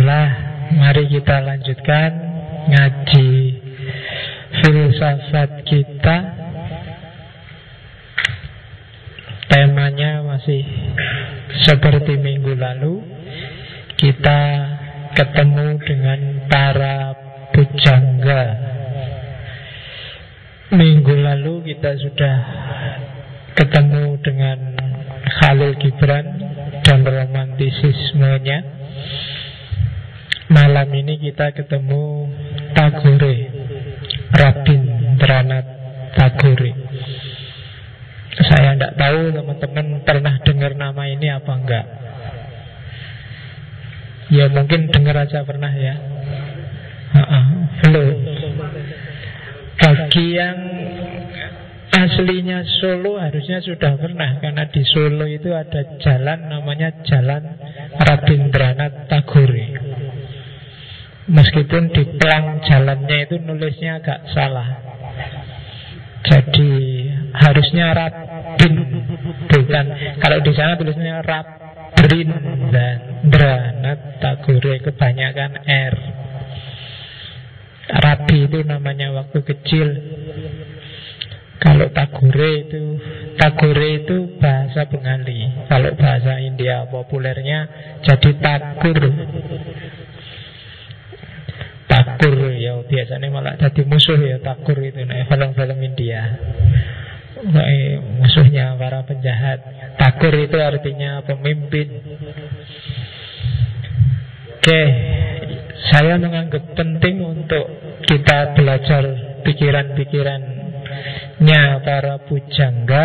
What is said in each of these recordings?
Bismillah, mari kita lanjutkan ngaji filsafat kita. Temanya masih seperti minggu lalu. Kita ketemu dengan para pujangga. Minggu lalu kita sudah ketemu dengan Khalil Gibran dan romantisismenya. Malam ini kita ketemu Tagore Rabindranath Tagore. Saya tidak tahu teman-teman pernah dengar nama ini apa enggak. Ya mungkin dengar aja pernah ya. Belum Bagi yang aslinya Solo harusnya sudah pernah Karena di Solo itu ada jalan namanya Jalan Rabindranath Tagore Meskipun di pelang jalannya itu nulisnya agak salah. Jadi harusnya Rabin Bukan. Kalau di sana tulisnya Rabrin dan Dranat Tagore kebanyakan R. Rabi itu namanya waktu kecil. Kalau Tagore itu Tagore itu bahasa Bengali. Kalau bahasa India populernya jadi Tagur takur ya biasanya malah jadi musuh ya takur itu nah film-film India. Nah, musuhnya para penjahat. Takur itu artinya pemimpin. Oke saya menganggap penting untuk kita belajar pikiran-pikirannya para pujangga.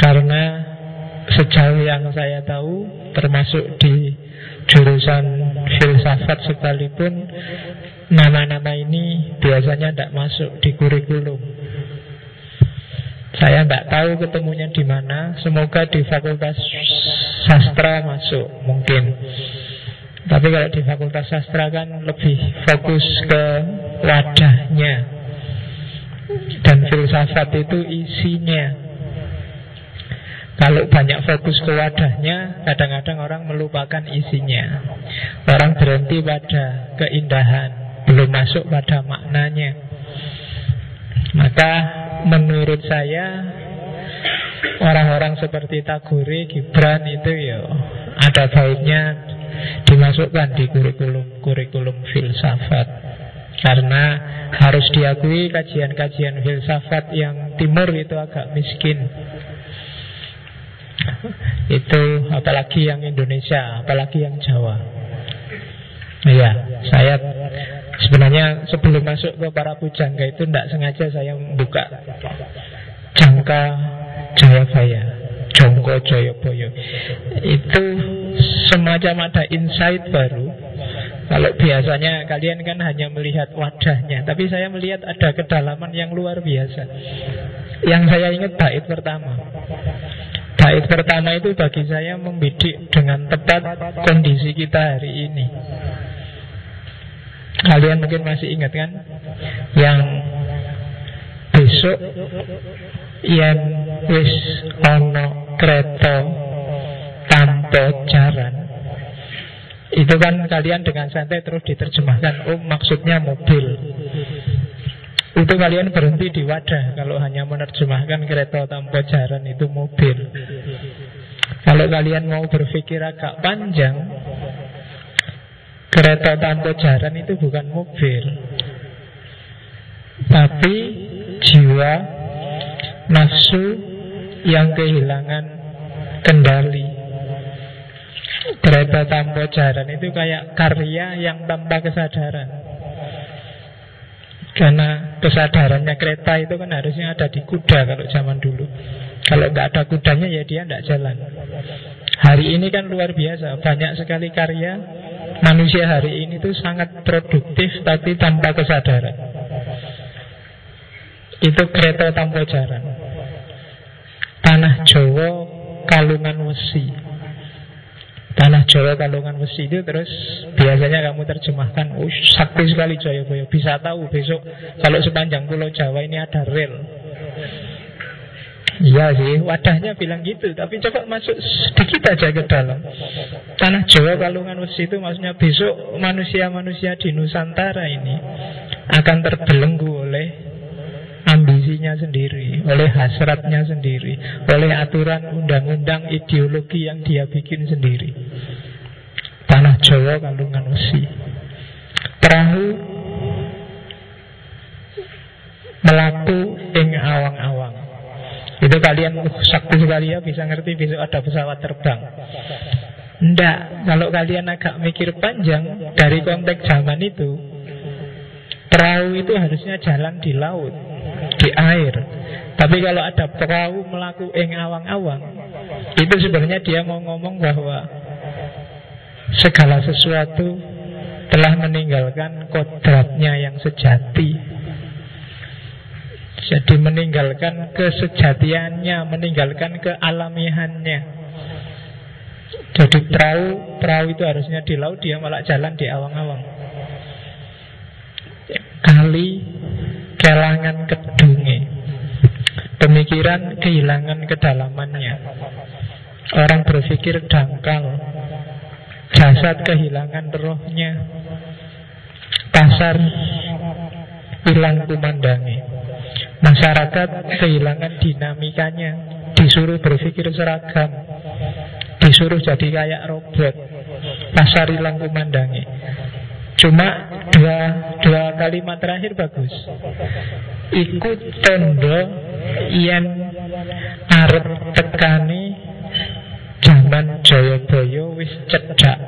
Karena sejauh yang saya tahu termasuk di jurusan filsafat sekalipun nama-nama ini biasanya tidak masuk di kurikulum. Saya tidak tahu ketemunya di mana. Semoga di Fakultas Sastra masuk mungkin. Tapi kalau di Fakultas Sastra kan lebih fokus ke wadahnya. Dan filsafat itu isinya. Kalau banyak fokus ke wadahnya, kadang-kadang orang melupakan isinya. Orang berhenti pada keindahan, belum masuk pada maknanya. Maka menurut saya orang-orang seperti Tagore, Gibran itu ya ada baiknya dimasukkan di kurikulum-kurikulum filsafat. Karena harus diakui kajian-kajian filsafat yang timur itu agak miskin itu apalagi yang Indonesia, apalagi yang Jawa. Iya, saya sebenarnya sebelum masuk ke para pujangga itu tidak sengaja saya membuka jangka Jayabaya, Jongko Joyoboyo. Itu semacam ada insight baru. Kalau biasanya kalian kan hanya melihat wadahnya, tapi saya melihat ada kedalaman yang luar biasa. Yang saya ingat bait pertama. Pertama itu bagi saya membidik dengan tepat kondisi kita hari ini. Kalian mungkin masih ingat kan? Yang besok Yang wis ono kereta tanpa jaran Itu kan kalian dengan santai terus diterjemahkan Oh maksudnya mobil itu kalian berhenti di wadah Kalau hanya menerjemahkan kereta tanpa jalan itu mobil. Kalau kalian mau berpikir agak panjang Kereta tanpa jalan itu bukan mobil. Tapi jiwa Nafsu yang kehilangan kendali. Kereta tanpa jalan itu kayak karya yang tanpa kesadaran karena kesadarannya kereta itu kan harusnya ada di kuda kalau zaman dulu. Kalau nggak ada kudanya ya dia tidak jalan. Hari ini kan luar biasa, banyak sekali karya manusia hari ini tuh sangat produktif tapi tanpa kesadaran. Itu kereta tanpa jalan. Tanah Jawa kalungan wesi. Tanah Jawa Kalungan Besi itu terus biasanya kamu terjemahkan oh, sakti sekali Jayabaya bisa tahu besok kalau sepanjang pulau Jawa ini ada rel. Iya sih, wadahnya bilang gitu. Tapi coba masuk sedikit aja ke dalam. Tanah Jawa Kalungan Wesi itu maksudnya besok manusia-manusia di Nusantara ini Akan terbelenggu oleh ambisinya sendiri Oleh hasratnya sendiri Oleh aturan undang-undang ideologi yang dia bikin sendiri. Tanah Jawa Kalungan Wesi Perahu Melaku ing awang-awang. Itu kalian uh, sakti sekali ya bisa ngerti besok ada pesawat terbang. Ndak, kalau kalian agak mikir panjang dari konteks zaman itu, perahu itu harusnya jalan di laut, di air. Tapi kalau ada perahu melaku ing awang-awang, itu sebenarnya dia mau ngomong bahwa segala sesuatu telah meninggalkan kodratnya yang sejati jadi meninggalkan kesejatiannya, meninggalkan kealamihannya. Jadi perahu, perahu itu harusnya di laut, dia malah jalan di awang-awang. Kali kelangan kedunge. Pemikiran kehilangan kedalamannya. Orang berpikir dangkal. Jasad kehilangan rohnya. Pasar hilang kumandangi. Masyarakat kehilangan dinamikanya Disuruh berpikir seragam Disuruh jadi kayak robot Pasar hilang kumandangi Cuma dua, dua kalimat terakhir bagus Ikut tondo Yang arep tekani Zaman Joyoboyo wis cedak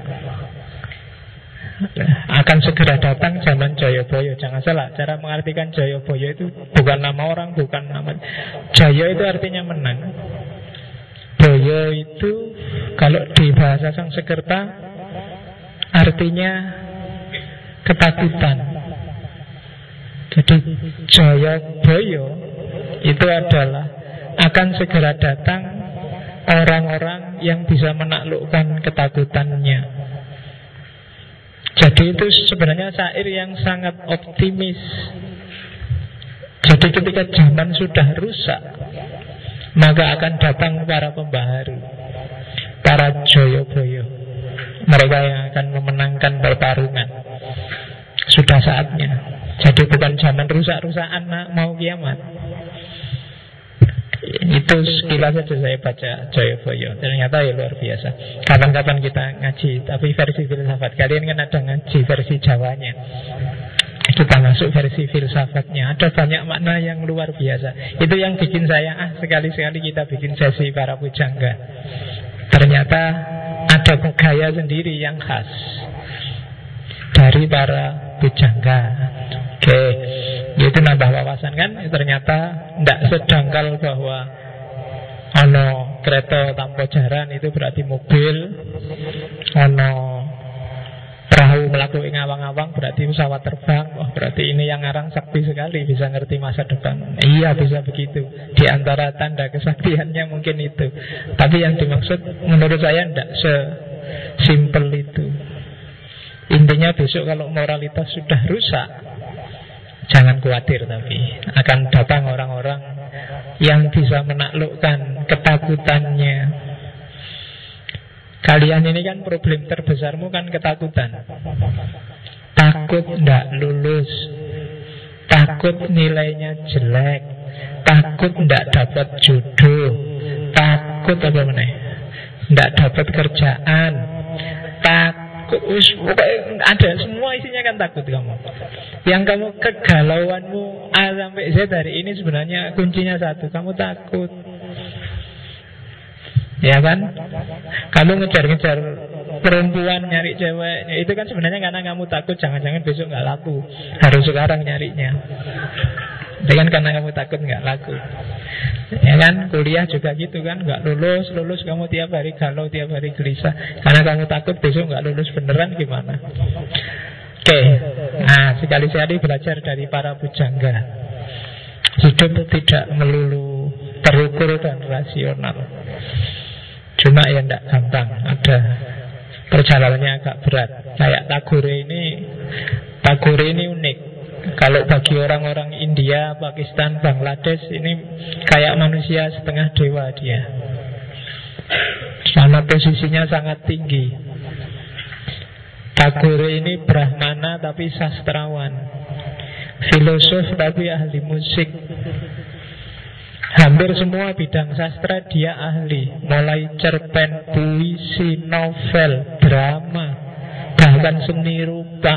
akan segera datang zaman Jayabaya. Jangan salah, cara mengartikan Jayabaya itu bukan nama orang, bukan nama Jaya itu artinya menang. Boyo itu kalau di bahasa Sanskerta artinya ketakutan. Jadi Jaya Boyo itu adalah akan segera datang orang-orang yang bisa menaklukkan ketakutannya. Jadi itu sebenarnya syair yang sangat optimis. Jadi ketika zaman sudah rusak, maka akan datang para pembaharu, para joyo-boyo, mereka yang akan memenangkan pertarungan. Sudah saatnya. Jadi bukan zaman rusak-rusakan mau kiamat. Itu sekilas saja saya baca Joyoboyo Ternyata ya luar biasa. Kapan-kapan kita ngaji Tapi versi filsafat. Kalian kan ada ngaji versi Jawanya. Kita masuk versi filsafatnya. Ada banyak makna yang luar biasa. Itu yang bikin saya Ah sekali-sekali kita bikin sesi para pujangga. Ternyata ada gaya sendiri yang khas Dari para pujangga Oke itu nambah wawasan kan? Ternyata tidak sedangkal bahwa Ono kereta tanpa jaran itu berarti mobil. Ono perahu melalui ngawang-ngawang berarti pesawat terbang. Wah berarti ini yang ngarang sakti sekali Bisa ngerti masa depan. Iya bisa begitu. Di antara tanda kesaktiannya mungkin itu. Tapi yang dimaksud menurut saya tidak sesimpel itu Intinya besok kalau moralitas sudah rusak Jangan khawatir tapi akan datang orang-orang yang bisa menaklukkan ketakutannya. Kalian ini kan problem terbesarmu kan ketakutan. Takut tidak lulus. Takut nilainya jelek. Takut tidak dapat jodoh. Takut apa mana? Tidak dapat kerjaan. Takut Wis pokoknya ada semua isinya kan takut kamu. Yang kamu kegalauanmu A sampai Z dari ini sebenarnya kuncinya satu, kamu takut. Ya kan? Kamu ngejar-ngejar perempuan nyari ceweknya itu kan sebenarnya karena kamu takut jangan-jangan besok nggak laku. Harus sekarang nyarinya. Itu kan karena kamu takut nggak laku. Ya kan, kuliah juga gitu kan, nggak lulus, lulus kamu tiap hari galau, tiap hari gelisah, karena kamu takut besok nggak lulus beneran gimana? Oke, okay. nah sekali-sekali belajar dari para bujangga. Hidup tidak melulu terukur dan rasional. Cuma ya tidak gampang, ada perjalanannya agak berat. Kayak Tagore ini, Tagore ini unik. Kalau bagi orang-orang India, Pakistan, Bangladesh Ini kayak manusia setengah dewa dia. Karena posisinya sangat tinggi. Tagore ini Brahmana tapi sastrawan. Filosof tapi ahli musik. Hampir semua bidang sastra dia ahli. Mulai cerpen, puisi, novel, drama Bahkan seni rupa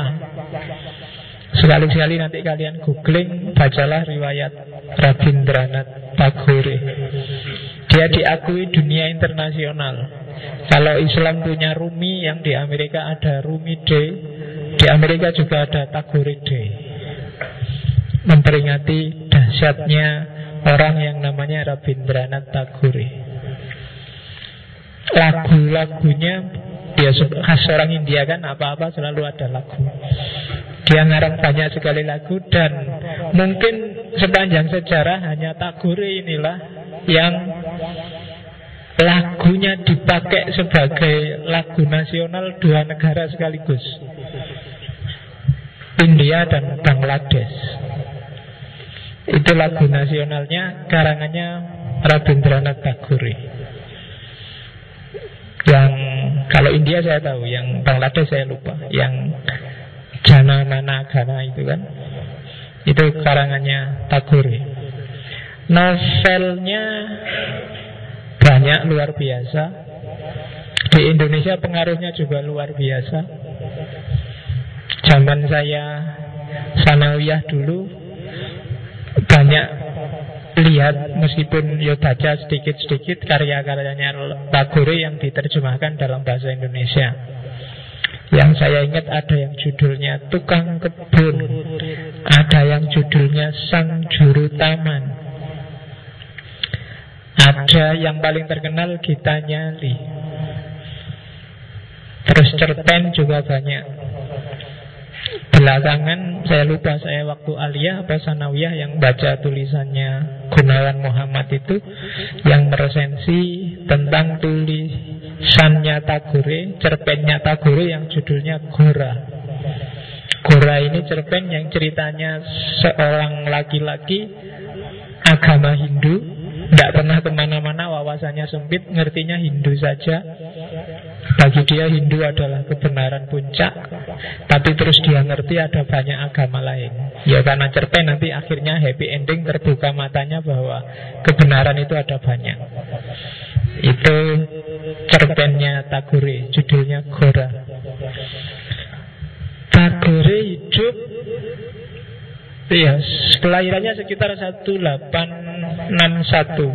Sekali-sekali nanti kalian googling Bacalah riwayat Rabindranath Tagore Dia diakui dunia internasional Kalau Islam punya Rumi Yang di Amerika ada Rumi Day Di Amerika juga ada Tagore Day Memperingati dahsyatnya orang yang namanya Rabindranath Tagore. Lagu-lagunya dia khas orang India kan apa-apa selalu ada lagu. Dia ngarang banyak sekali lagu dan mungkin sepanjang sejarah hanya Tagore inilah yang lagunya dipakai sebagai lagu nasional dua negara sekaligus. India dan Bangladesh. Itu lagu nasionalnya karangannya Rabindranath Tagore. Yang kalau India saya tahu, yang Bangladesh saya lupa, yang Jana Mana Gana itu kan. Itu karangannya Tagore. Novelnya banyak luar biasa. Di Indonesia pengaruhnya juga luar biasa. Zaman saya sanawiyah dulu banyak lihat meskipun ya baca sedikit-sedikit karya-karyanya Tagore yang diterjemahkan dalam bahasa Indonesia. Yang saya ingat ada yang judulnya Tukang Kebun, ada yang judulnya Sang Juru Taman, ada yang paling terkenal Gita Nyali. Terus cerpen juga banyak. Belakangan saya lupa saya waktu aliyah apa sanawiyah yang baca tulisannya Gunawan Muhammad itu yang meresensi tentang tulisannya Tagore, cerpennya Tagore yang judulnya Gora. Gora ini cerpen yang ceritanya seorang laki-laki agama Hindu tidak pernah ke mana-mana wawasannya sempit Ngertinya Hindu saja. Bagi dia Hindu adalah kebenaran puncak Tapi terus dia ngerti ada banyak agama lain. Ya karena cerpen nanti akhirnya happy ending Terbuka matanya bahwa kebenaran itu ada banyak Itu cerpennya Tagore Judulnya Gora Tagore hidup Iya, kelahirannya sekitar 1861.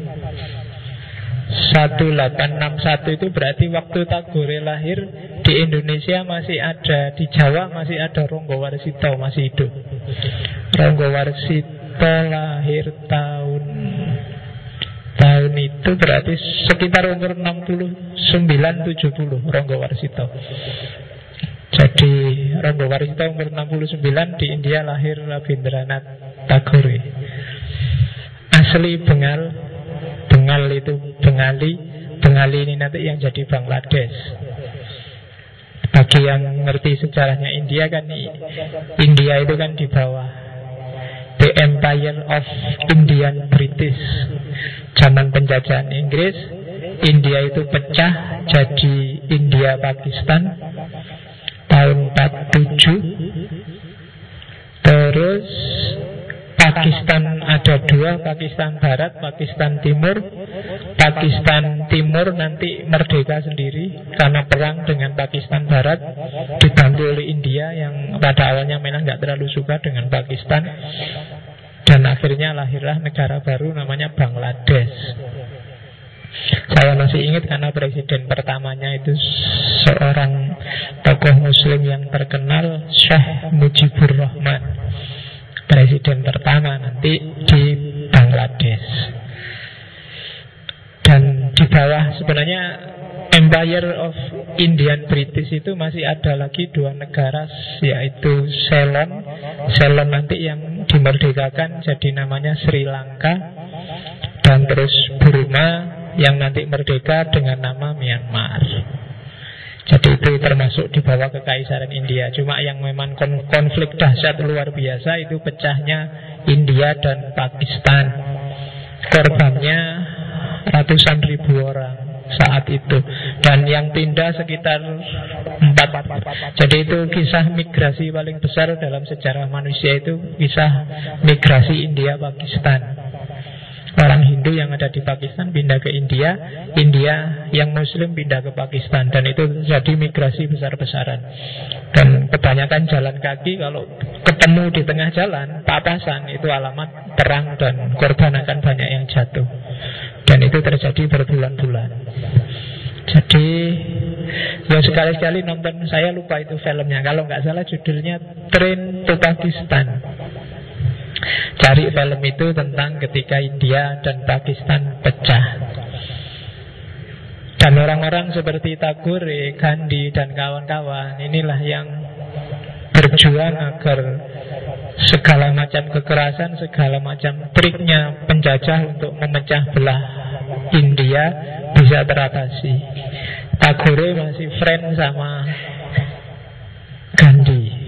1861 itu berarti waktu Tagore lahir di Indonesia masih ada di Jawa masih ada Ronggo Warsito masih hidup. Ronggo Warsito lahir tahun tahun itu berarti sekitar umur 69 70 Ronggo Warsito. Jadi Rondo Warsito umur 69 di India lahir Rabindranath Tagore. Asli Bengal, Bengal itu Bengali, Bengali ini nanti yang jadi Bangladesh. Bagi yang ngerti sejarahnya India kan India itu kan di bawah The Empire of Indian British. Zaman penjajahan Inggris India itu pecah jadi India Pakistan tahun 47 Terus Pakistan ada dua Pakistan Barat, Pakistan Timur Pakistan Timur nanti merdeka sendiri Karena perang dengan Pakistan Barat Dibantu oleh India Yang pada awalnya memang nggak terlalu suka dengan Pakistan Dan akhirnya lahirlah negara baru namanya Bangladesh. Saya masih ingat karena presiden pertamanya itu seorang tokoh muslim yang terkenal Syekh Mujibur Rahman. Presiden pertama nanti di Bangladesh Dan di bawah sebenarnya Empire of Indian British itu masih ada lagi dua negara yaitu Ceylon Ceylon nanti yang dimerdekakan jadi namanya Sri Lanka dan terus Burma yang nanti merdeka dengan nama Myanmar. Jadi itu termasuk di bawah kekaisaran India. Cuma yang memang konflik dahsyat luar biasa itu pecahnya India dan Pakistan. Korbannya ratusan ribu orang saat itu. Dan yang pindah sekitar empat. Jadi itu kisah migrasi paling besar dalam sejarah manusia itu kisah migrasi India Pakistan. Orang Hindu yang ada di Pakistan pindah ke India India yang Muslim pindah ke Pakistan Dan itu jadi migrasi besar-besaran. Dan kebanyakan jalan kaki Kalau ketemu di tengah jalan Papasan itu alamat perang Dan korban akan banyak yang jatuh Dan itu terjadi berbulan-bulan. Jadi Ya sekali-sekali nonton Saya lupa itu filmnya. Kalau nggak salah judulnya Train to Pakistan. Cari film itu tentang ketika India dan Pakistan pecah. Dan orang-orang seperti Tagore, Gandhi, dan kawan-kawan inilah yang berjuang agar segala macam kekerasan, segala macam triknya penjajah untuk memecah belah India bisa teratasi. Tagore masih friend sama Gandhi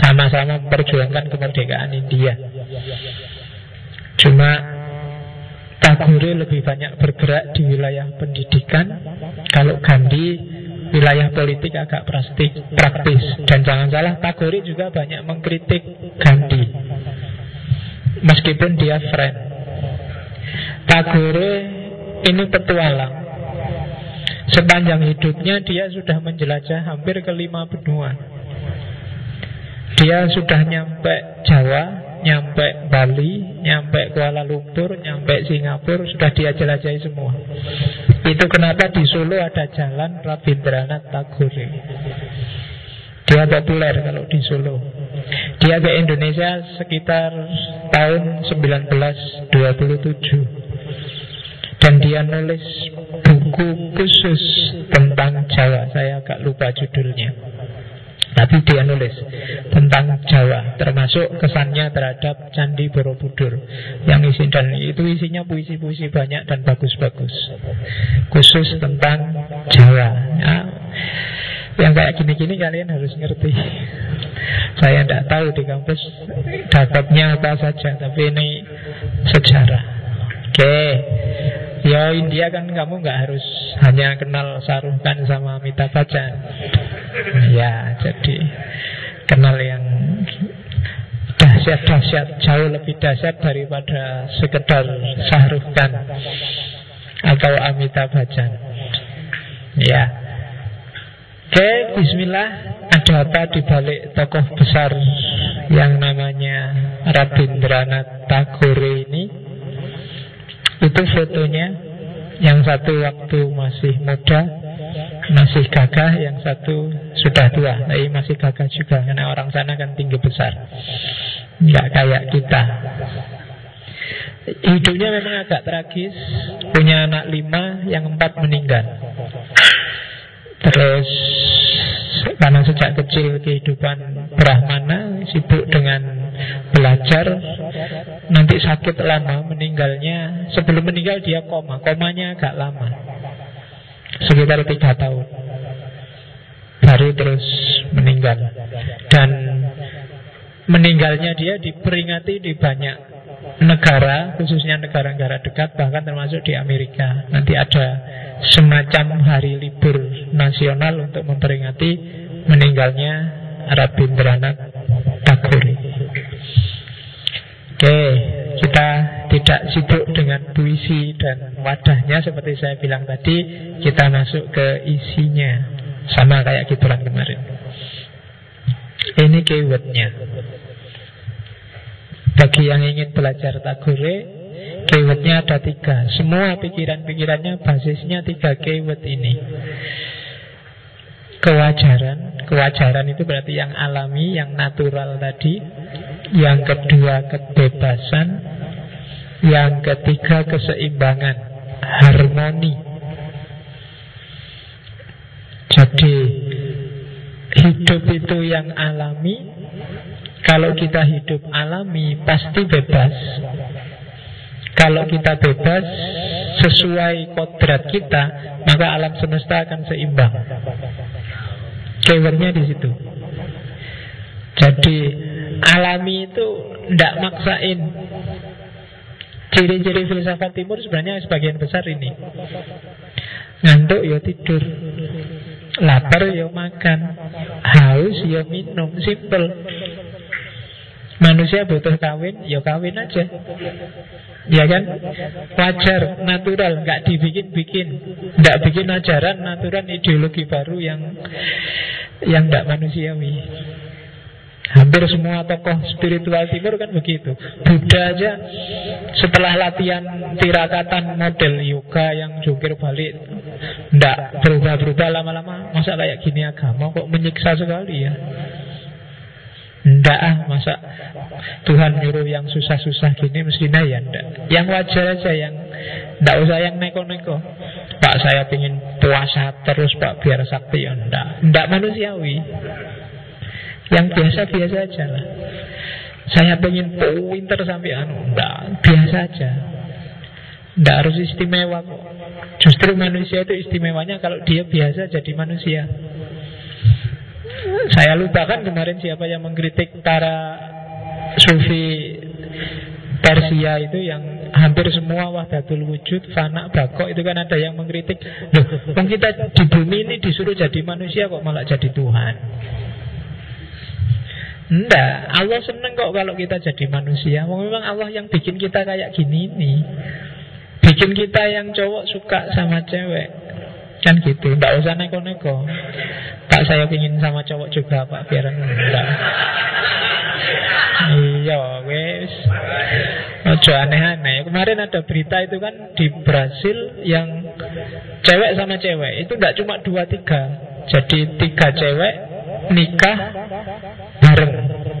sama-sama memperjuangkan kemerdekaan India. Cuma Tagore lebih banyak bergerak di wilayah pendidikan, kalau Gandhi wilayah politik agak praktis, praktis. Dan jangan salah, Tagore juga banyak mengkritik Gandhi, meskipun dia friend. Tagore ini petualang. Sepanjang hidupnya dia sudah menjelajah hampir ke lima benua. Dia sudah nyampe Jawa, nyampe Bali, nyampe Kuala Lumpur, nyampe Singapura, sudah dia jelajahi semua. Itu kenapa di Solo ada jalan Rabindranath Tagore. Dia populer kalau di Solo. Dia ke Indonesia sekitar tahun 1927. Dan dia nulis buku khusus tentang Jawa. Saya agak lupa judulnya. Tapi dia nulis tentang Jawa, termasuk kesannya terhadap Candi Borobudur yang isi dan itu isinya puisi-puisi banyak dan bagus-bagus, khusus tentang Jawa. Ya, yang kayak gini-gini kalian harus ngerti. Saya tidak tahu di kampus dapatnya apa saja, tapi ini sejarah. Oke, Ya India kan kamu nggak harus hanya kenal Sarukan sama Mita Bachchan. Ya, jadi kenal yang dahsyat-dahsyat jauh lebih dahsyat daripada sekedar Sarukan atau Amita Bachchan. Ya. Oke, bismillah. Ada apa di balik tokoh besar yang namanya Rabindranath Tagore ini? Itu fotonya Yang satu waktu masih muda Masih gagah Yang satu sudah tua Tapi masih gagah juga. Karena orang sana kan tinggi besar. Nggak kayak kita. Hidupnya memang agak tragis. Punya anak lima Yang empat meninggal. Terus karena sejak kecil kehidupan Brahmana sibuk dengan belajar. Nanti sakit lama meninggalnya. Sebelum meninggal dia koma. Komanya agak lama sekitar tiga tahun. Baru terus meninggal. Dan meninggalnya dia diperingati di banyak negara khususnya negara-negara dekat bahkan termasuk di Amerika. Nanti ada semacam hari libur nasional untuk memperingati meninggalnya Rabindranath Tagore. Oke, kita tidak sibuk dengan puisi dan wadahnya seperti saya bilang tadi, kita masuk ke isinya. Sama kayak gituran kemarin. Ini keywordnya. Bagi yang ingin belajar Tagore, keywordnya ada tiga. Semua pikiran-pikirannya basisnya tiga keyword ini kewajaran. Kewajaran itu berarti yang alami, yang natural tadi. Yang kedua kebebasan. Yang ketiga keseimbangan, harmoni. Jadi hidup itu yang alami. Kalau kita hidup alami pasti bebas. Kalau kita bebas sesuai kodrat kita, maka alam semesta akan seimbang. Keywordnya di situ. Jadi alami itu tidak maksain. Ciri-ciri filsafat timur sebenarnya sebagian besar ini. Ngantuk ya tidur. Lapar ya makan. Haus ya minum. Simple. Manusia butuh kawin, ya kawin aja. Ya kan? Wajar, natural, nggak dibikin-bikin. Nggak bikin ajaran natural ideologi baru yang yang nggak manusiawi. Hampir semua tokoh spiritual timur kan begitu. Buddha aja setelah latihan tirakatan model yoga yang jungkir balik ndak berubah-berubah lama-lama masa kayak gini agama kok menyiksa sekali ya. Ndak ah, masa Tuhan nyuruh yang susah-susah gini mestinya ya ndak. Yang wajar aja yang ndak usah yang neko-neko. Pak saya pingin puasa terus Pak biar sakti ya ndak. Ndak manusiawi. Yang biasa-biasa aja lah Saya pengen pinter sampai anu Enggak, biasa aja Enggak harus istimewa kok Justru manusia itu istimewanya Kalau dia biasa jadi manusia Saya lupakan kemarin siapa yang mengkritik Para sufi Persia itu yang hampir semua wahdatul wujud, fana, bakok itu kan ada yang mengkritik. Loh, kita di bumi ini disuruh jadi manusia kok malah jadi Tuhan. Enggak, Allah seneng kok kalau kita jadi manusia. Memang Allah yang bikin kita kayak gini nih. Bikin kita yang cowok suka sama cewek. Kan gitu, enggak usah neko-neko. Pak saya pingin sama cowok juga Pak, biar enggak. Iya, wes. Ojo aneh-aneh. Kemarin ada berita itu kan di Brasil yang cewek sama cewek itu enggak cuma dua tiga. Jadi tiga cewek nikah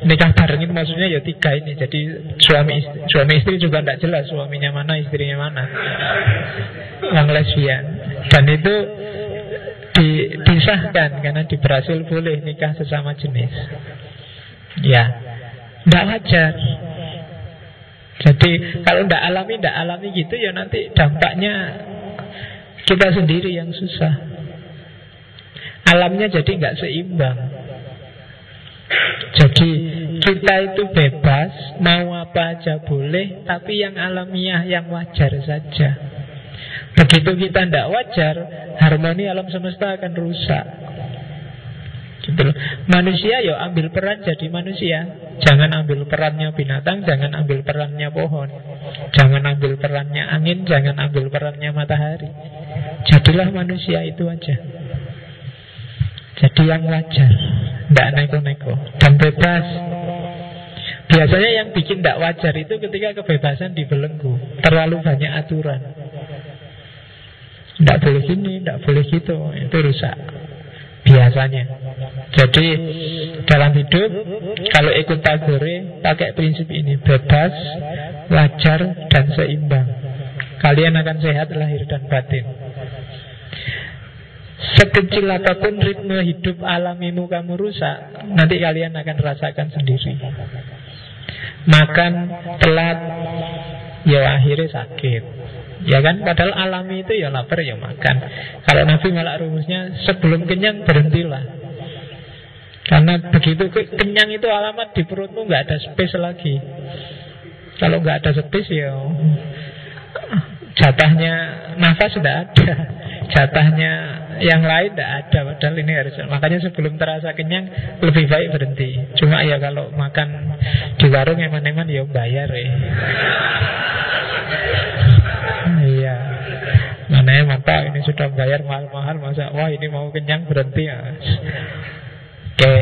nikah bareng itu maksudnya ya tiga ini. Jadi suami istri, suami istri juga tidak jelas suaminya mana istrinya mana. Yang lesbian. Dan itu di, disahkan karena di Brasil boleh nikah sesama jenis. Ya. Tidak wajar. Jadi kalau tidak alami tidak alami gitu ya nanti dampaknya kita sendiri yang susah. Alamnya jadi nggak seimbang jadi kita itu bebas Mau apa aja boleh Tapi yang alamiah yang wajar saja. Begitu kita tidak wajar Harmoni alam semesta akan rusak. Gitu Manusia ya ambil peran jadi manusia. Jangan ambil perannya binatang Jangan ambil perannya pohon. Jangan ambil perannya angin Jangan ambil perannya matahari. Jadilah manusia itu aja Jadi yang wajar tidak neko-neko. Dan bebas. Biasanya yang bikin tidak wajar itu ketika kebebasan dibelenggu. Terlalu banyak aturan. Tidak boleh gini, tidak boleh gitu Itu rusak. Biasanya. Jadi dalam hidup Kalau ikut tagore Pakai prinsip ini. Bebas, wajar, dan seimbang. Kalian akan sehat lahir dan batin Sekecil apa pun ritme hidup alamimu kamu rusak Nanti kalian akan rasakan sendiri. Makan telat Ya akhirnya sakit. Ya kan? Padahal alami itu ya lapar ya makan. Kalau Nabi malah rumusnya Sebelum kenyang berhentilah. Karena begitu kenyang itu alamat di perutmu nggak ada space lagi. Kalau nggak ada space ya Jatahnya nafas sudah ada Jatahnya yang lain tidak ada padahal ini harus makanya sebelum terasa kenyang lebih baik berhenti. Cuma ya kalau makan di warung eman-eman ya bayar ya iya. Mana ya mata ini sudah bayar mahal-mahal masa wah ini mau kenyang berhenti ya. Oke,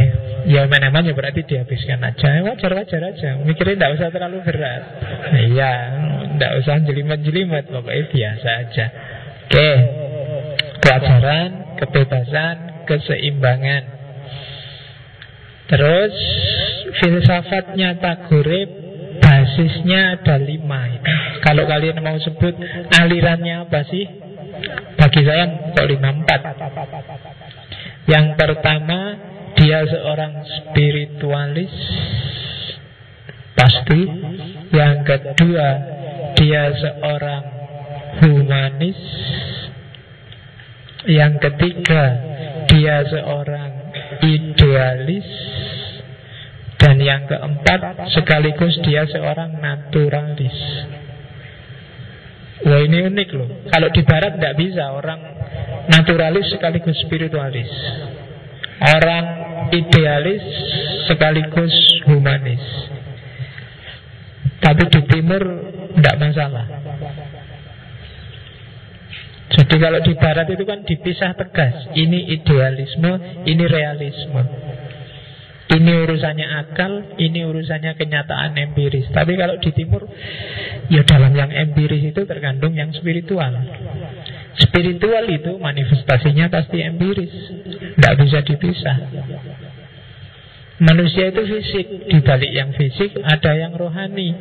ya eman-eman ya berarti dihabiskan aja. Wajar-wajar aja. Mikirnya tidak usah terlalu berat. Iya, tidak usah jelimet-jelimet Pokoknya biasa aja. Oke, kewajaran, kebebasan, keseimbangan. Terus filsafatnya Tagore basisnya ada lima. Kalau kalian mau sebut alirannya apa sih? Bagi saya kok lima empat. Yang pertama dia seorang spiritualis pasti. Yang kedua dia seorang humanis yang ketiga, dia seorang idealis dan yang keempat sekaligus dia seorang naturalis. Wah ini unik loh. Kalau di barat tidak bisa orang naturalis sekaligus spiritualis. Orang idealis sekaligus humanis. Tapi di timur tidak masalah. Jadi kalau di barat itu kan dipisah tegas. Ini idealisme, ini realisme. Ini urusannya akal, ini urusannya kenyataan empiris. Tapi kalau di timur, ya dalam yang empiris itu terkandung yang spiritual. Spiritual itu manifestasinya pasti empiris. Tidak bisa dipisah. Manusia itu fisik, di balik yang fisik ada yang rohani.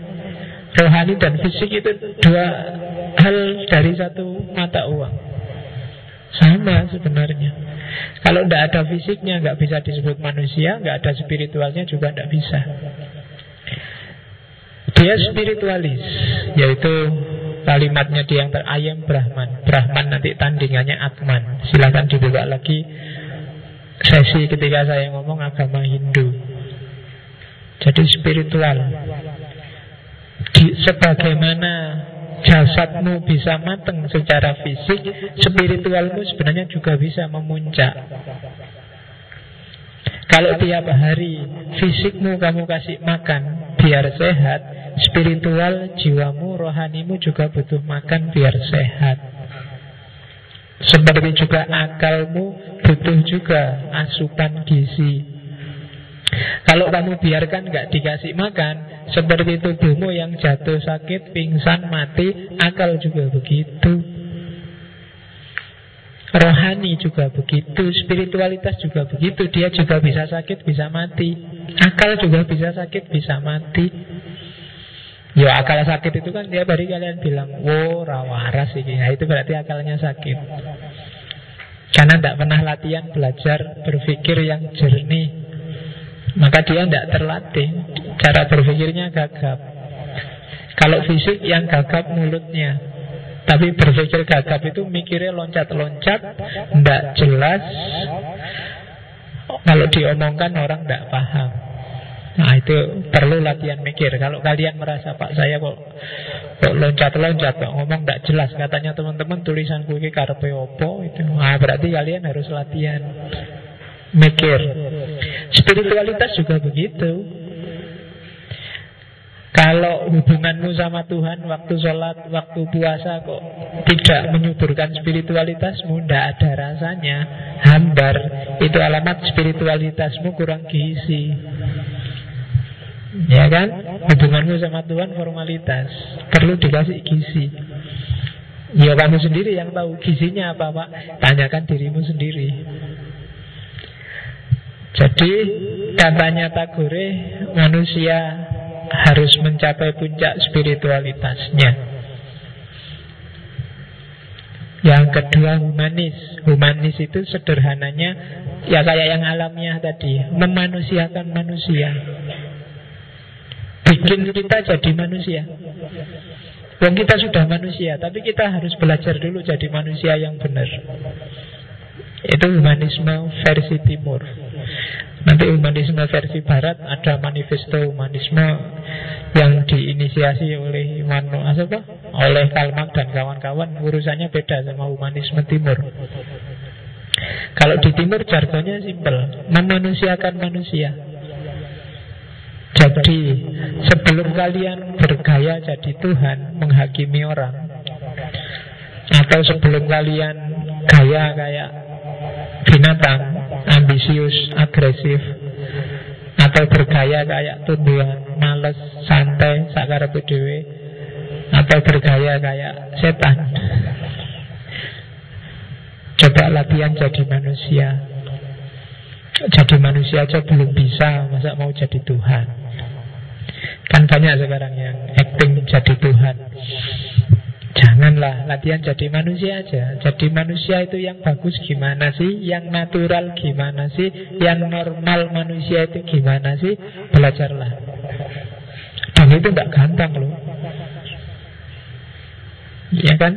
Rohani dan fisik itu dua hal dari satu mata uang. Sama sebenarnya. Kalau tidak ada fisiknya nggak bisa disebut manusia, nggak ada spiritualnya juga tidak bisa. Dia spiritualis, yaitu kalimatnya dia yang terayam Brahman. Brahman nanti tandingannya Atman. Silahkan dibuka lagi sesi ketika saya ngomong agama Hindu. Jadi spiritual. Di, sebagaimana jasadmu bisa matang secara fisik, spiritualmu sebenarnya juga bisa memuncak. Kalau tiap hari fisikmu kamu kasih makan biar sehat, spiritual jiwamu, rohanimu juga butuh makan biar sehat. Seperti juga akalmu butuh juga asupan gizi kalau kamu biarkan nggak dikasih makan, seperti tubuhmu yang jatuh sakit, pingsan, mati, akal juga begitu. Rohani juga begitu, spiritualitas juga begitu. Dia juga bisa sakit, bisa mati. Akal juga bisa sakit, bisa mati. Ya akal sakit itu kan dia hari kalian bilang, wow rawaras ini. Nah, itu berarti akalnya sakit. Karena tidak pernah latihan belajar berpikir yang jernih maka dia tidak terlatih. Cara berpikirnya gagap. Kalau fisik yang gagap mulutnya. Tapi berpikir gagap itu mikirnya loncat-loncat Tidak jelas. Kalau diomongkan orang tidak paham. Nah itu perlu latihan mikir. Kalau kalian merasa Pak saya kok kok loncat-loncat kok ngomong tidak jelas Katanya teman-teman tulisan ini karpe opo itu? Nah berarti kalian harus latihan mikir. Spiritualitas juga begitu. Kalau hubunganmu sama Tuhan waktu sholat, waktu puasa kok tidak menyuburkan spiritualitasmu, tidak ada rasanya, hambar, itu alamat spiritualitasmu kurang gizi. Ya kan? Hubunganmu sama Tuhan formalitas, perlu dikasih gizi. Ya kamu sendiri yang tahu gizinya apa Pak Tanyakan dirimu sendiri jadi katanya Tagore manusia harus mencapai puncak spiritualitasnya. Yang kedua humanis. Humanis itu sederhananya ya kayak yang alamiah tadi, memanusiakan manusia. Bikin kita jadi manusia. Yang kita sudah manusia, tapi kita harus belajar dulu jadi manusia yang benar. Itu humanisme versi timur. Nanti humanisme versi barat ada manifesto humanisme yang diinisiasi oleh Immanuel apa? oleh Karl dan kawan-kawan urusannya beda sama humanisme timur. Kalau di timur jargonnya simpel, memanusiakan manusia. Jadi sebelum kalian bergaya jadi Tuhan menghakimi orang atau sebelum kalian gaya kayak binatang ambisius, agresif atau bergaya kayak tumbuhan males, santai, sakar dewe atau bergaya kayak setan. Coba latihan jadi manusia. Jadi manusia aja belum bisa, masa mau jadi Tuhan? Kan banyak sekarang yang acting jadi Tuhan. Janganlah latihan jadi manusia aja. Jadi manusia itu yang bagus gimana sih? Yang natural gimana sih? Yang normal manusia itu gimana sih? Belajarlah. Dan itu tidak gampang loh. Ya kan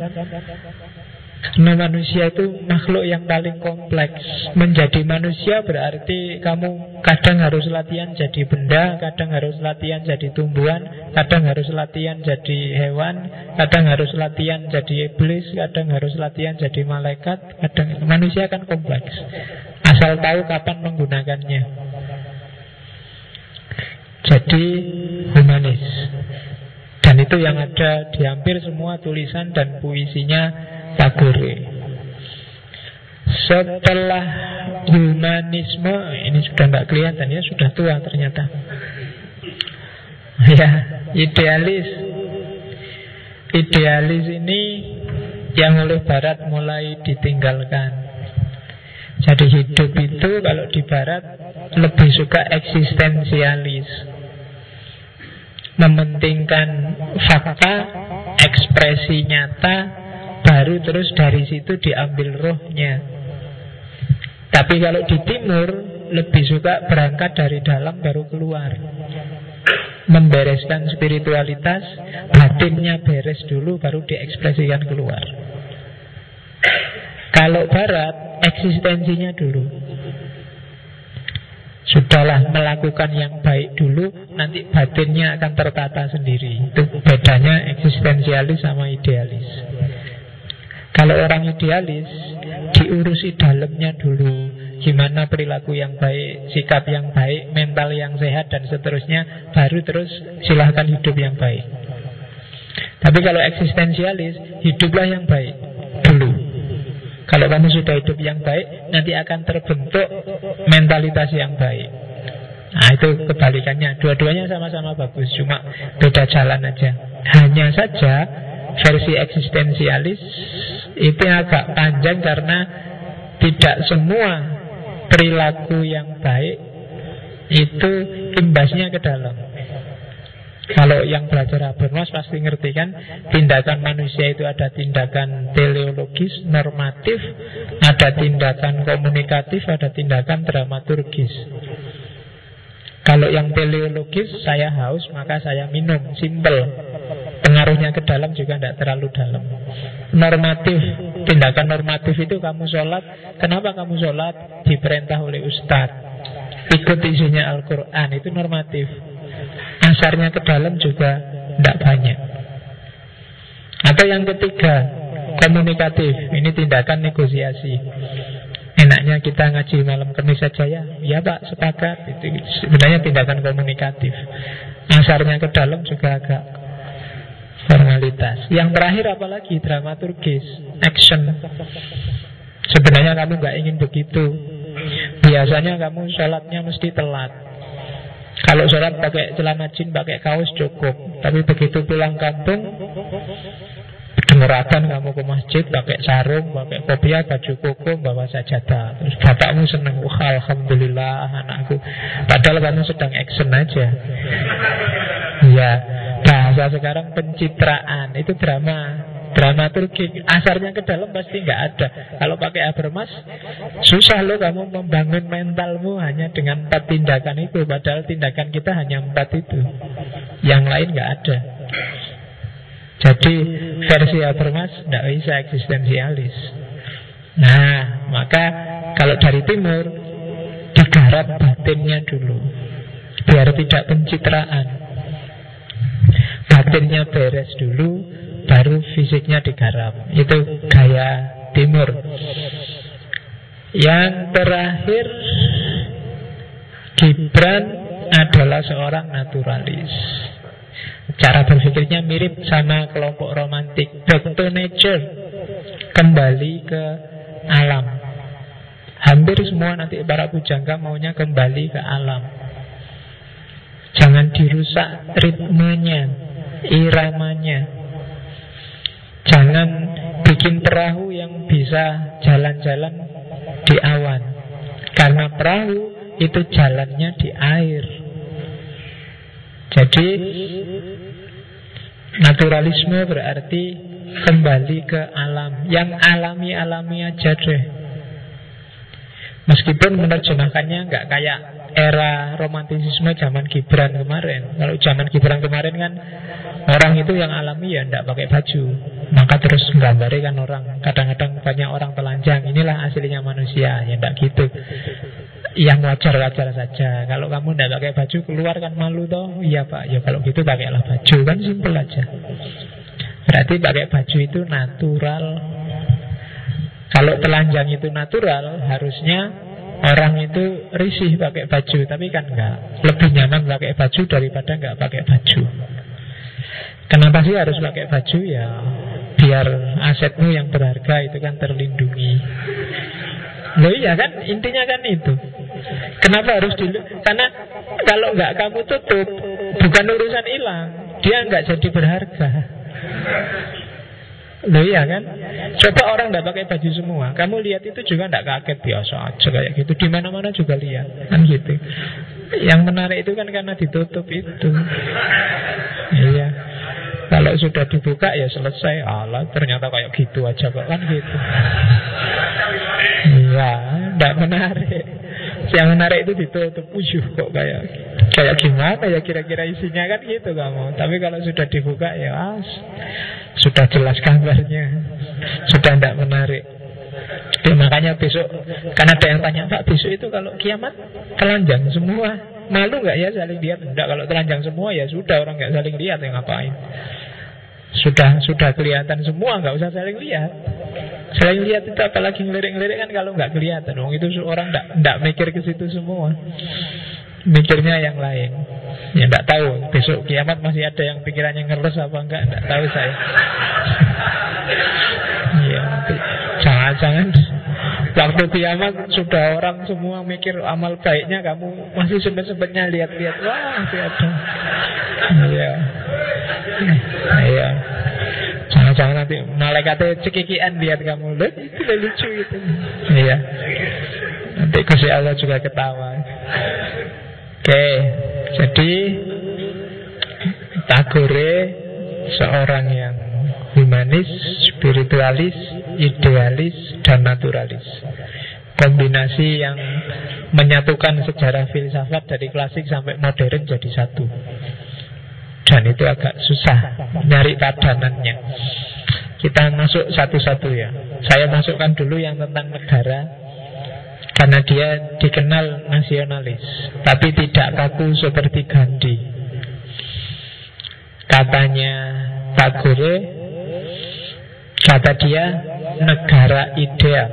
Karena manusia itu makhluk yang paling kompleks. Menjadi manusia berarti kamu kadang harus latihan jadi benda Kadang harus latihan jadi tumbuhan Kadang harus latihan jadi hewan Kadang harus latihan jadi iblis Kadang harus latihan jadi malaikat Kadang Manusia kan kompleks. Asal tahu kapan menggunakannya. Jadi humanis. Dan itu yang ada di hampir semua tulisan dan puisinya Tagore. Setelah humanisme ini sudah tidak kelihatan ya sudah tua ternyata. Ya, idealis. Idealis ini yang oleh Barat mulai ditinggalkan. Jadi hidup itu kalau di Barat lebih suka eksistensialis. Mementingkan fakta, ekspresi nyata, baru terus dari situ diambil rohnya. Tapi kalau di timur lebih suka berangkat dari dalam baru keluar. Membereskan spiritualitas, batinnya beres dulu baru diekspresikan keluar. Kalau barat eksistensinya dulu. Sudahlah melakukan yang baik dulu Nanti batinnya akan tertata sendiri Itu bedanya eksistensialis sama idealis kalau orang idealis diurusi dalamnya dulu. Gimana perilaku yang baik, sikap yang baik, mental yang sehat dan seterusnya Baru terus silahkan hidup yang baik. Tapi kalau eksistensialis, hiduplah yang baik dulu. Kalau kamu sudah hidup yang baik, nanti akan terbentuk mentalitas yang baik. Nah itu kebalikannya. Dua-duanya sama-sama bagus Cuma beda jalan aja. Hanya saja versi eksistensialis itu agak panjang karena tidak semua perilaku yang baik itu imbasnya ke dalam. Kalau yang belajar Habermas pasti ngerti kan Tindakan manusia itu ada tindakan teleologis, normatif Ada tindakan komunikatif, ada tindakan dramaturgis Kalau yang teleologis, saya haus maka saya minum, simple Pengaruhnya ke dalam juga tidak terlalu dalam. Normatif Tindakan normatif itu kamu sholat. Kenapa kamu sholat? Diperintah oleh ustadz Ikut isinya Al-Quran Itu normatif. Asarnya ke dalam juga tidak banyak. Atau yang ketiga Komunikatif. Ini tindakan negosiasi. Enaknya kita ngaji malam kemis saja ya. Ya pak sepakat. Itu sebenarnya tindakan komunikatif. Asarnya ke dalam juga agak formalitas. Yang terakhir apalagi dramaturgis, action. Sebenarnya kamu nggak ingin begitu. Biasanya kamu sholatnya mesti telat. Kalau sholat pakai celana jin, pakai kaos cukup. Tapi begitu pulang kampung, Dengarkan kamu ke masjid pakai sarung, pakai kopiah, baju koko, bawa sajadah. Terus bapakmu seneng, wah alhamdulillah anakku. Padahal kamu sedang action aja. Ya, Bahasa sekarang pencitraan Itu drama. Dramaturgi Asarnya ke dalam pasti nggak ada. Kalau pakai Habermas Susah loh kamu membangun mentalmu Hanya dengan empat tindakan itu. Padahal tindakan kita hanya empat itu. Yang lain nggak ada. Jadi versi Habermas Tidak bisa eksistensialis. Nah maka Kalau dari timur Digarap batinnya dulu. Biar tidak pencitraan batinnya beres dulu baru fisiknya digarap. Itu gaya timur. Yang terakhir Gibran adalah seorang naturalis. Cara berpikirnya mirip sama kelompok romantik. Back to nature kembali ke alam. Hampir semua nanti para pujangga maunya kembali ke alam. Jangan dirusak ritmenya iramanya. Jangan bikin perahu yang bisa jalan-jalan di awan. Karena perahu itu jalannya di air. Jadi naturalisme berarti kembali ke alam. Yang alami-alami aja deh. Meskipun menerjemahkannya nggak kayak era romantisisme zaman Gibran kemarin. Kalau zaman Gibran kemarin kan Orang itu yang alami ya tidak pakai baju. Maka terus gambari kan orang. Kadang-kadang banyak orang telanjang. Inilah aslinya manusia. Ya tidak gitu. Yang wajar-wajar saja. Kalau kamu tidak pakai baju keluar kan malu toh. Iya pak. Ya kalau gitu pakailah baju. Kan simpel aja. Berarti pakai baju itu natural. Kalau telanjang itu natural Harusnya Orang itu risih pakai baju Tapi kan enggak Lebih nyaman pakai baju daripada enggak pakai baju. Kenapa sih harus pakai baju? Ya Biar asetmu yang berharga itu kan terlindungi. Loh iya kan? Intinya kan itu. Kenapa harus dulu? Karena kalau enggak kamu tutup Bukan urusan hilang. Dia enggak jadi berharga Loh iya kan? Coba orang tidak pakai baju semua Kamu lihat itu juga tidak kaget biasa aja kayak gitu. Di mana mana juga lihat Kan gitu. Yang menarik itu kan karena ditutup itu. Iya. Kalau sudah dibuka ya selesai. Allah ternyata kayak gitu aja kok kan gitu. Iya Tidak menarik Yang menarik itu ditutup. Uyuh kok kayak Kayak gimana ya kira-kira isinya kan gitu kamu Tapi kalau sudah dibuka ya as sudah jelas gambarnya. Sudah tidak menarik. Ya, Makanya besok Karena ada yang tanya Pak besok itu kalau kiamat Telanjang semua Malu nggak ya saling lihat? Tidak kalau telanjang semua ya sudah Orang nggak saling lihat yang ngapain sudah sudah kelihatan semua nggak usah saling lihat. Saling lihat itu apalagi ngelirik-ngelirik kan kalau nggak kelihatan. Dong itu orang nggak mikir ke situ semua. Mikirnya yang lain. Ya tidak tahu Besok kiamat masih ada yang pikirannya ngeres apa enggak Tidak tahu saya. Ya Jangan-jangan Waktu kiamat sudah orang semua mikir amal baiknya Kamu masih sempet-sempetnya lihat-lihat Wah masih Iya. Iya. Jangan-jangan nanti malaikatnya cekikian lihat kamu. Lihat itu lucu itu. Iya. Nanti Gusti Allah juga ketawa. Oke, jadi Tagore seorang yang humanis, spiritualis, idealis, dan naturalis. Kombinasi yang menyatukan sejarah filsafat dari klasik sampai modern jadi satu. Dan itu agak susah nyari padanannya. Kita masuk satu-satu ya. Saya masukkan dulu yang tentang negara, karena dia dikenal nasionalis Tapi tidak kaku seperti Gandhi Katanya Tagore Kata dia Negara ideal.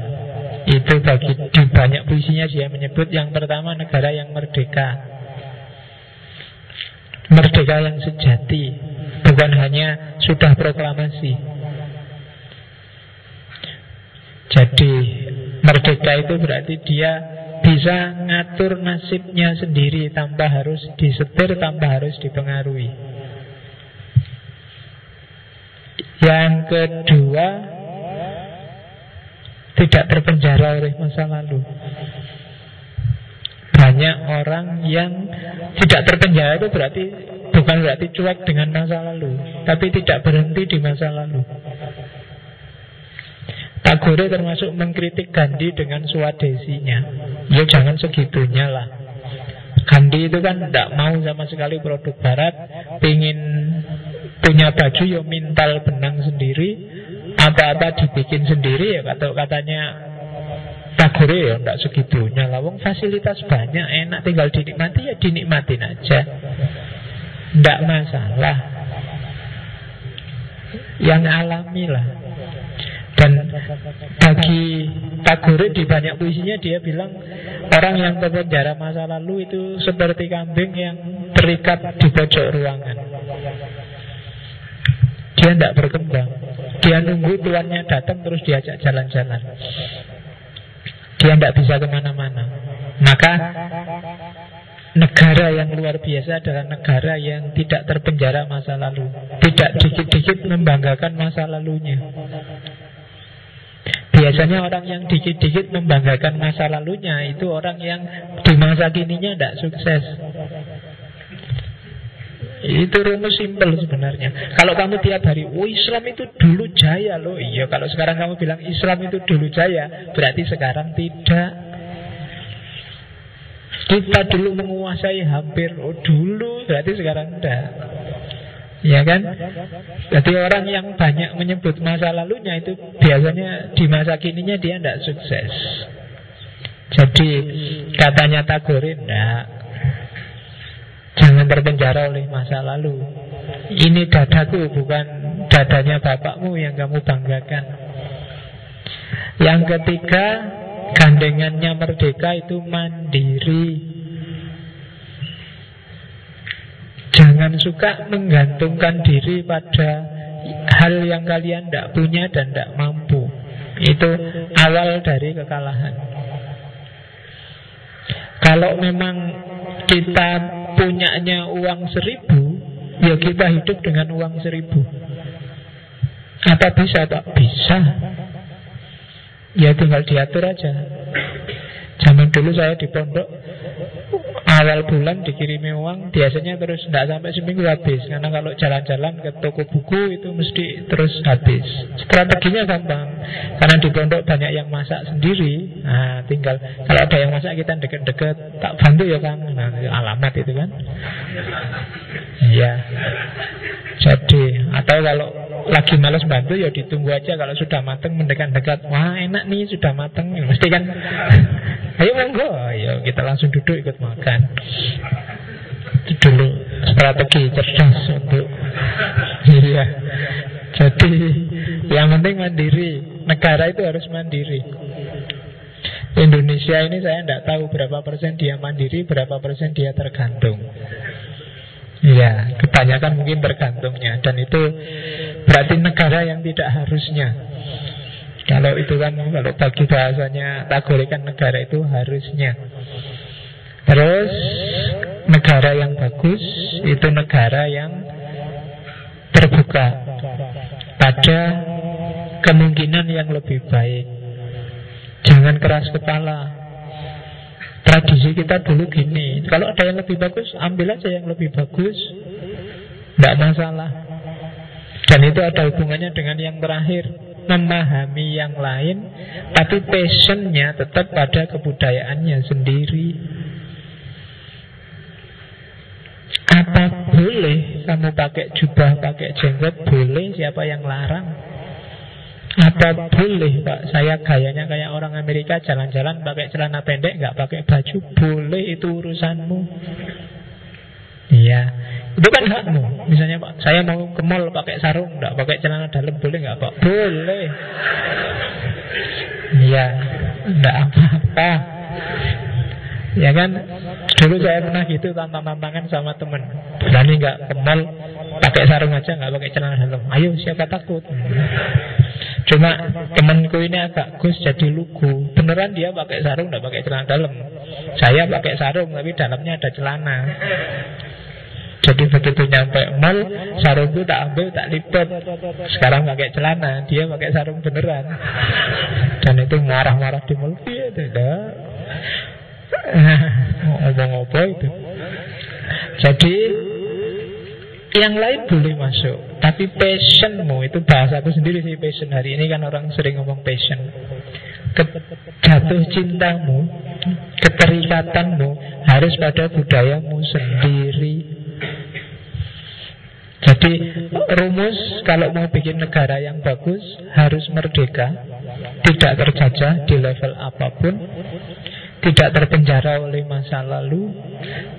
Itu bagi di banyak puisinya dia menyebut Yang pertama negara yang merdeka. Merdeka yang sejati. Bukan hanya sudah proklamasi. Jadi Merdeka itu berarti dia bisa ngatur nasibnya sendiri tanpa harus disetir, tanpa harus dipengaruhi. Yang kedua, tidak terpenjara oleh masa lalu. Banyak orang yang tidak terpenjara itu berarti bukan berarti cuek dengan masa lalu, tapi tidak berhenti di masa lalu. Tagore termasuk mengkritik Gandhi dengan suadesinya Ya jangan segitunya lah Gandhi itu kan tidak mau sama sekali produk barat Pengen punya baju ya mintal benang sendiri Apa-apa dibikin sendiri ya kata katanya Tagore ya tidak segitunya lah Wong fasilitas banyak enak tinggal dinikmati ya dinikmatin aja. Tidak masalah. Yang alami lah. Dan bagi Tagore di banyak puisinya dia bilang Orang yang terpenjara masa lalu itu seperti kambing yang terikat di pojok ruangan Dia tidak berkembang. Dia nunggu tuannya datang terus diajak jalan-jalan. Dia tidak bisa ke mana-mana. Maka Negara yang luar biasa adalah negara yang tidak terpenjara masa lalu. Tidak dikit-dikit membanggakan masa lalunya. Biasanya orang yang dikit-dikit membanggakan masa lalunya Itu orang yang di masa kininya tidak sukses itu rumus simpel sebenarnya Kalau kamu tiap hari Oh Islam itu dulu jaya loh Iya kalau sekarang kamu bilang Islam itu dulu jaya Berarti sekarang tidak Kita dulu menguasai hampir Oh dulu berarti sekarang tidak Ya kan? Jadi orang yang banyak menyebut masa lalunya itu biasanya di masa kininya dia tidak sukses. Jadi katanya Tagore enggak. Jangan terpenjara oleh masa lalu. Ini dadaku bukan dadanya bapakmu yang kamu banggakan. Yang ketiga, gandengannya merdeka itu mandiri. Jangan suka menggantungkan diri pada hal yang kalian tidak punya dan tidak mampu. Itu awal dari kekalahan. Kalau memang kita punyanya uang seribu, ya kita hidup dengan uang seribu. Apa bisa? Tak bisa. Ya tinggal diatur aja. Zaman dulu saya di pondok awal bulan dikirimi uang biasanya terus tidak sampai seminggu habis. Karena kalau jalan-jalan ke toko buku itu mesti terus habis. Strateginya gampang. Karena di pondok banyak yang masak sendiri. Nah tinggal kalau ada yang masak kita deket-deket tak bantu ya kan nah, alamat itu kan. Iya. Jadi atau kalau lagi males bantu ya ditunggu aja. Kalau sudah mateng mendekat-dekat. Wah enak nih sudah mateng. Mesti kan. Ayo monggo ayo kita langsung duduk ikut makan. Itu dulu strategi cerdas untuk iya jadi yang penting mandiri. Negara itu harus mandiri. Indonesia ini saya tidak tahu berapa persen dia mandiri berapa persen dia tergantung. Iya, kebanyakan mungkin tergantungnya. Dan itu berarti negara yang tidak harusnya. Kalau itu kan, kalau bagi bahasanya kan negara itu harusnya Terus negara yang bagus Itu negara yang terbuka Pada kemungkinan yang lebih baik. Jangan keras kepala. Tradisi kita dulu gini Kalau ada yang lebih bagus Ambil aja yang lebih bagus. Tidak masalah. Dan itu ada hubungannya dengan yang terakhir Memahami yang lain Tapi passionnya tetap pada kebudayaannya sendiri Apa boleh kamu pakai jubah, pakai jenggot? Boleh siapa yang larang? Apa boleh Pak? Saya gayanya kayak orang Amerika Jalan-jalan pakai celana pendek nggak pakai baju. Boleh itu urusanmu. Iya. Itu kan hakmu. Misalnya Pak Saya mau ke mall pakai sarung nggak pakai celana dalam Boleh nggak Pak? Boleh. Iya. Nggak apa-apa Ya kan Dulu saya pernah gitu tantang-tantangan sama temen Berani nggak ke mall Pakai sarung aja nggak pakai celana dalam Ayo siapa takut Cuma temanku ini agak gus jadi lugu. Beneran dia pakai sarung, tidak pakai celana dalam. Saya pakai sarung, tapi dalamnya ada celana. Jadi begitu nyampe mall, sarungku tak ambil, tak lipat. Sekarang pakai celana, dia pakai sarung beneran. Dan itu marah-marah di mall. Iya, tidak. Ngomong apa itu? Jadi yang lain boleh masuk. Tapi passionmu Itu bahasa aku sendiri sih passion. Hari ini kan orang sering ngomong passion. Jatuh cintamu Keterikatanmu Harus pada budayamu sendiri. Jadi rumus Kalau mau bikin negara yang bagus Harus merdeka Tidak terjajah di level apa pun Tidak terpenjara oleh masa lalu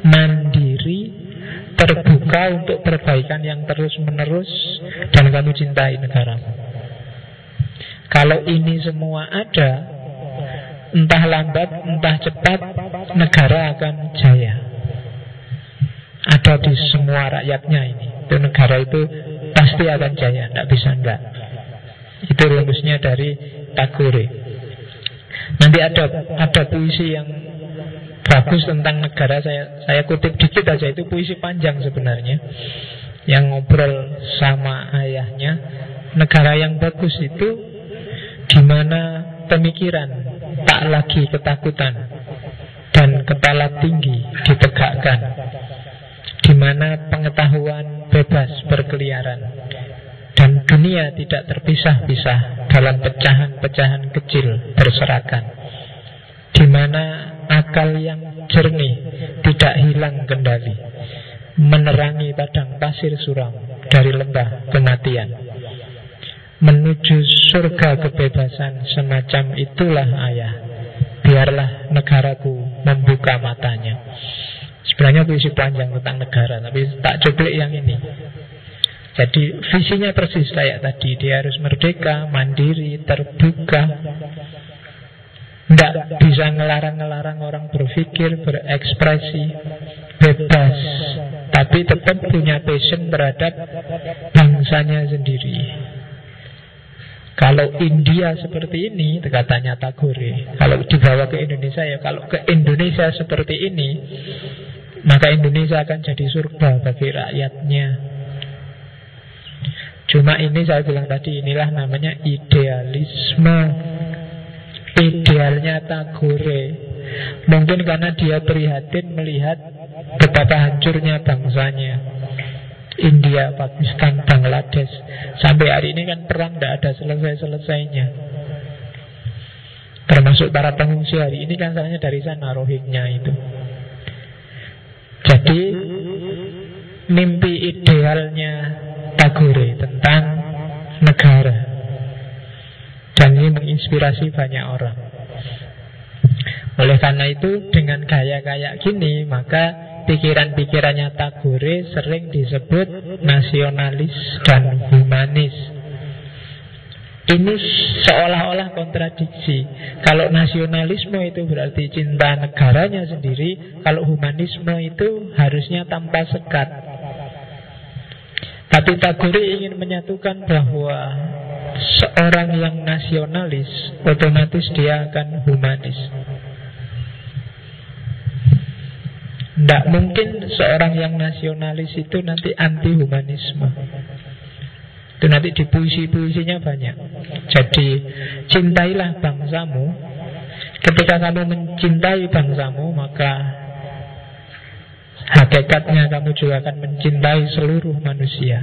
Mandiri terbuka untuk perbaikan yang terus-menerus dan kamu cintai negaramu. Kalau ini semua ada, entah lambat, entah cepat, negara akan jaya. Ada di semua rakyatnya ini. Itu negara itu pasti akan jaya, tidak bisa enggak. Itu rumusnya dari Tagore. Nanti ada ada puisi yang bagus tentang negara saya. Saya kutip dikit aja itu puisi panjang sebenarnya. Yang ngobrol sama ayahnya. Negara yang bagus itu di mana pemikiran tak lagi ketakutan dan kepala tinggi ditegakkan. Di mana pengetahuan bebas berkeliaran dunia tidak terpisah-pisah dalam pecahan-pecahan kecil berserakan di mana akal yang jernih tidak hilang kendali menerangi padang pasir suram dari lembah kematian. Menuju surga kebebasan semacam itulah ayah. Biarlah negaraku membuka matanya. Sebenarnya puisi panjang tentang negara, tapi tak coba yang ini. Jadi visinya persis kayak tadi Dia harus merdeka, mandiri, terbuka. Tidak bisa ngelarang-ngelarang orang berpikir, berekspresi Bebas. Tapi tetap punya passion terhadap bangsanya sendiri. Kalau India seperti ini, katanya Tagore, kalau dibawa ke Indonesia ya, kalau ke Indonesia seperti ini, maka Indonesia akan jadi surga bagi rakyatnya. Cuma ini saya bilang tadi inilah namanya idealisme. Idealnya Tagore. Mungkin karena dia prihatin melihat betapa hancurnya bangsanya. India, Pakistan, Bangladesh. Sampai hari ini kan perang tidak ada selesai-selesainya. Termasuk para pengungsi hari ini kan salahnya dari sana Rohingya itu. Jadi mimpi idealnya Tagore tentang negara dan ini menginspirasi banyak orang. Oleh karena itu dengan gaya kayak gini maka pikiran-pikirannya Tagore sering disebut nasionalis dan humanis. Ini seolah-olah kontradiksi. Kalau nasionalisme itu berarti cinta negaranya sendiri, kalau humanisme itu harusnya tanpa sekat. Tapi Tagore ingin menyatukan bahwa seorang yang nasionalis otomatis dia akan humanis. Tidak mungkin seorang yang nasionalis itu nanti anti humanisme. Itu nanti di puisi-puisinya banyak. Jadi cintailah bangsamu. Ketika kamu mencintai bangsamu maka Hakikatnya kamu juga akan mencintai seluruh manusia.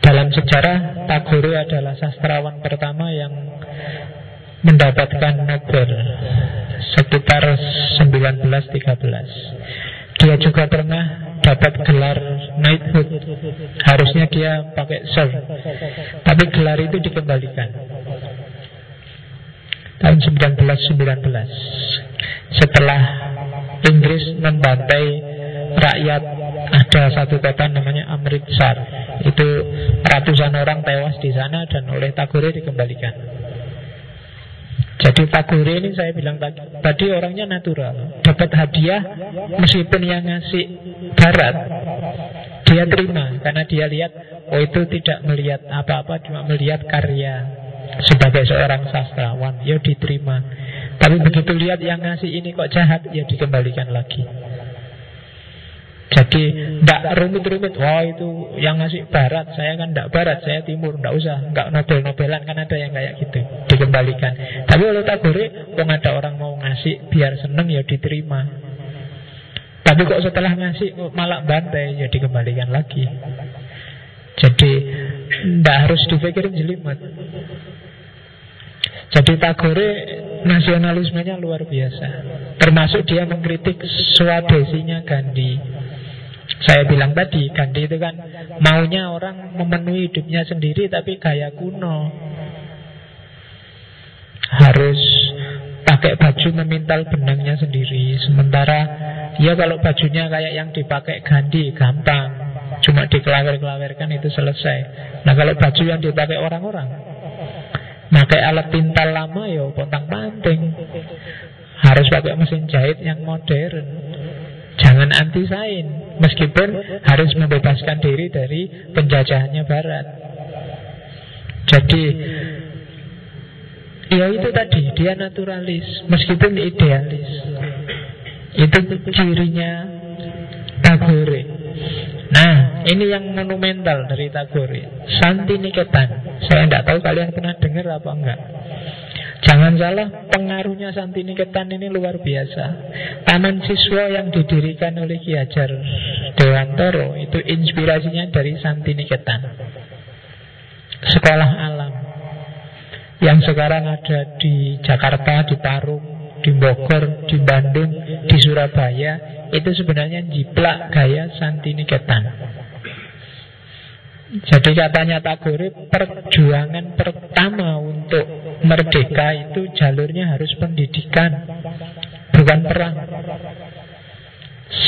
Dalam sejarah Tagore adalah sastrawan pertama yang mendapatkan Nobel Sekitar 1913 Dia juga pernah dapat gelar knighthood. Harusnya dia pakai sir Tapi gelar itu dikembalikan. Tahun 1919 Setelah Inggris membantai rakyat. Ada satu kota namanya Amritsar. Itu ratusan orang tewas di sana dan oleh Tagore dikembalikan. Jadi Tagore ini saya bilang tadi, orangnya natural dapat hadiah meskipun yang ngasih barat dia terima karena dia lihat oh itu tidak melihat apa-apa cuma melihat karya sebagai seorang sastrawan ya diterima. Tapi begitu lihat yang ngasih ini kok jahat ya dikembalikan lagi jadi tidak rumit-rumit. Wah itu yang ngasih barat Saya kan tidak barat, saya timur Tidak usah, nggak nobel-nobelan Kan ada yang kayak gitu, dikembalikan. Tapi kalau Tagore, kok ada orang mau ngasih Biar seneng ya diterima. Tapi kok setelah ngasih Malah bantai, ya dikembalikan lagi. Jadi Tidak harus dipikirin jelimet. Jadi Tagore nasionalismenya luar biasa. Termasuk dia mengkritik swadesinya Gandhi saya bilang tadi, Gandhi itu kan maunya orang memenuhi hidupnya sendiri tapi gaya kuno. Harus pakai baju memintal benangnya sendiri. Sementara ya kalau bajunya kayak yang dipakai Gandhi gampang. Cuma dikelawer-kelawerkan itu selesai. Nah kalau baju yang dipakai orang-orang pakai alat pintal lama ya pontang panting. Harus pakai mesin jahit yang modern. Jangan anti sain Meskipun harus membebaskan diri dari penjajahannya barat. Jadi Ya itu tadi Dia naturalis Meskipun idealis. Itu cirinya Tagore. Nah ini yang monumental dari Tagore. Santi Niketan. Saya tidak tahu kalian pernah dengar apa enggak Jangan salah, pengaruhnya Santini Ketan ini luar biasa. Taman siswa yang didirikan oleh Ki Hajar Dewantoro itu inspirasinya dari Santini Ketan. Sekolah alam yang sekarang ada di Jakarta, di Parung, di Bogor, di Bandung, di Surabaya itu sebenarnya jiplak gaya Santini Ketan. Jadi katanya Tagore perjuangan pertama untuk merdeka itu jalurnya harus pendidikan Bukan perang.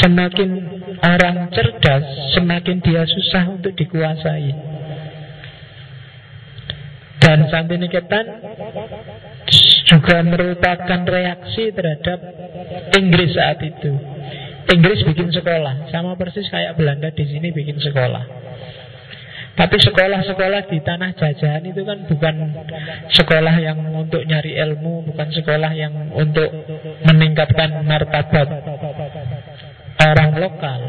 Semakin orang cerdas Semakin dia susah untuk dikuasai. Dan Santiniketan juga merupakan reaksi terhadap Inggris saat itu. Inggris bikin sekolah Sama persis kayak Belanda di sini bikin sekolah tapi sekolah-sekolah di tanah jajahan itu kan bukan sekolah yang untuk nyari ilmu, bukan sekolah yang untuk meningkatkan martabat orang lokal.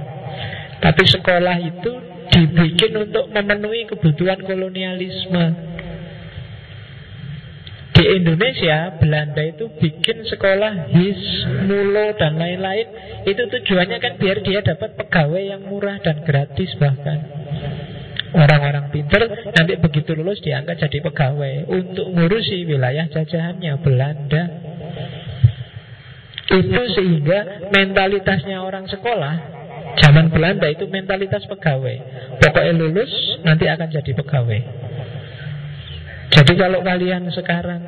Tapi sekolah itu dibikin untuk memenuhi kebutuhan kolonialisme. Di Indonesia, Belanda itu bikin sekolah his, mulo, dan lain-lain. Itu tujuannya kan biar dia dapat pegawai yang murah dan gratis bahkan. Orang-orang pinter nanti begitu lulus diangkat jadi pegawai untuk ngurusi wilayah jajahannya Belanda. Itu sehingga mentalitasnya orang sekolah zaman Belanda itu mentalitas pegawai. Pokoknya lulus nanti akan jadi pegawai. Jadi kalau kalian sekarang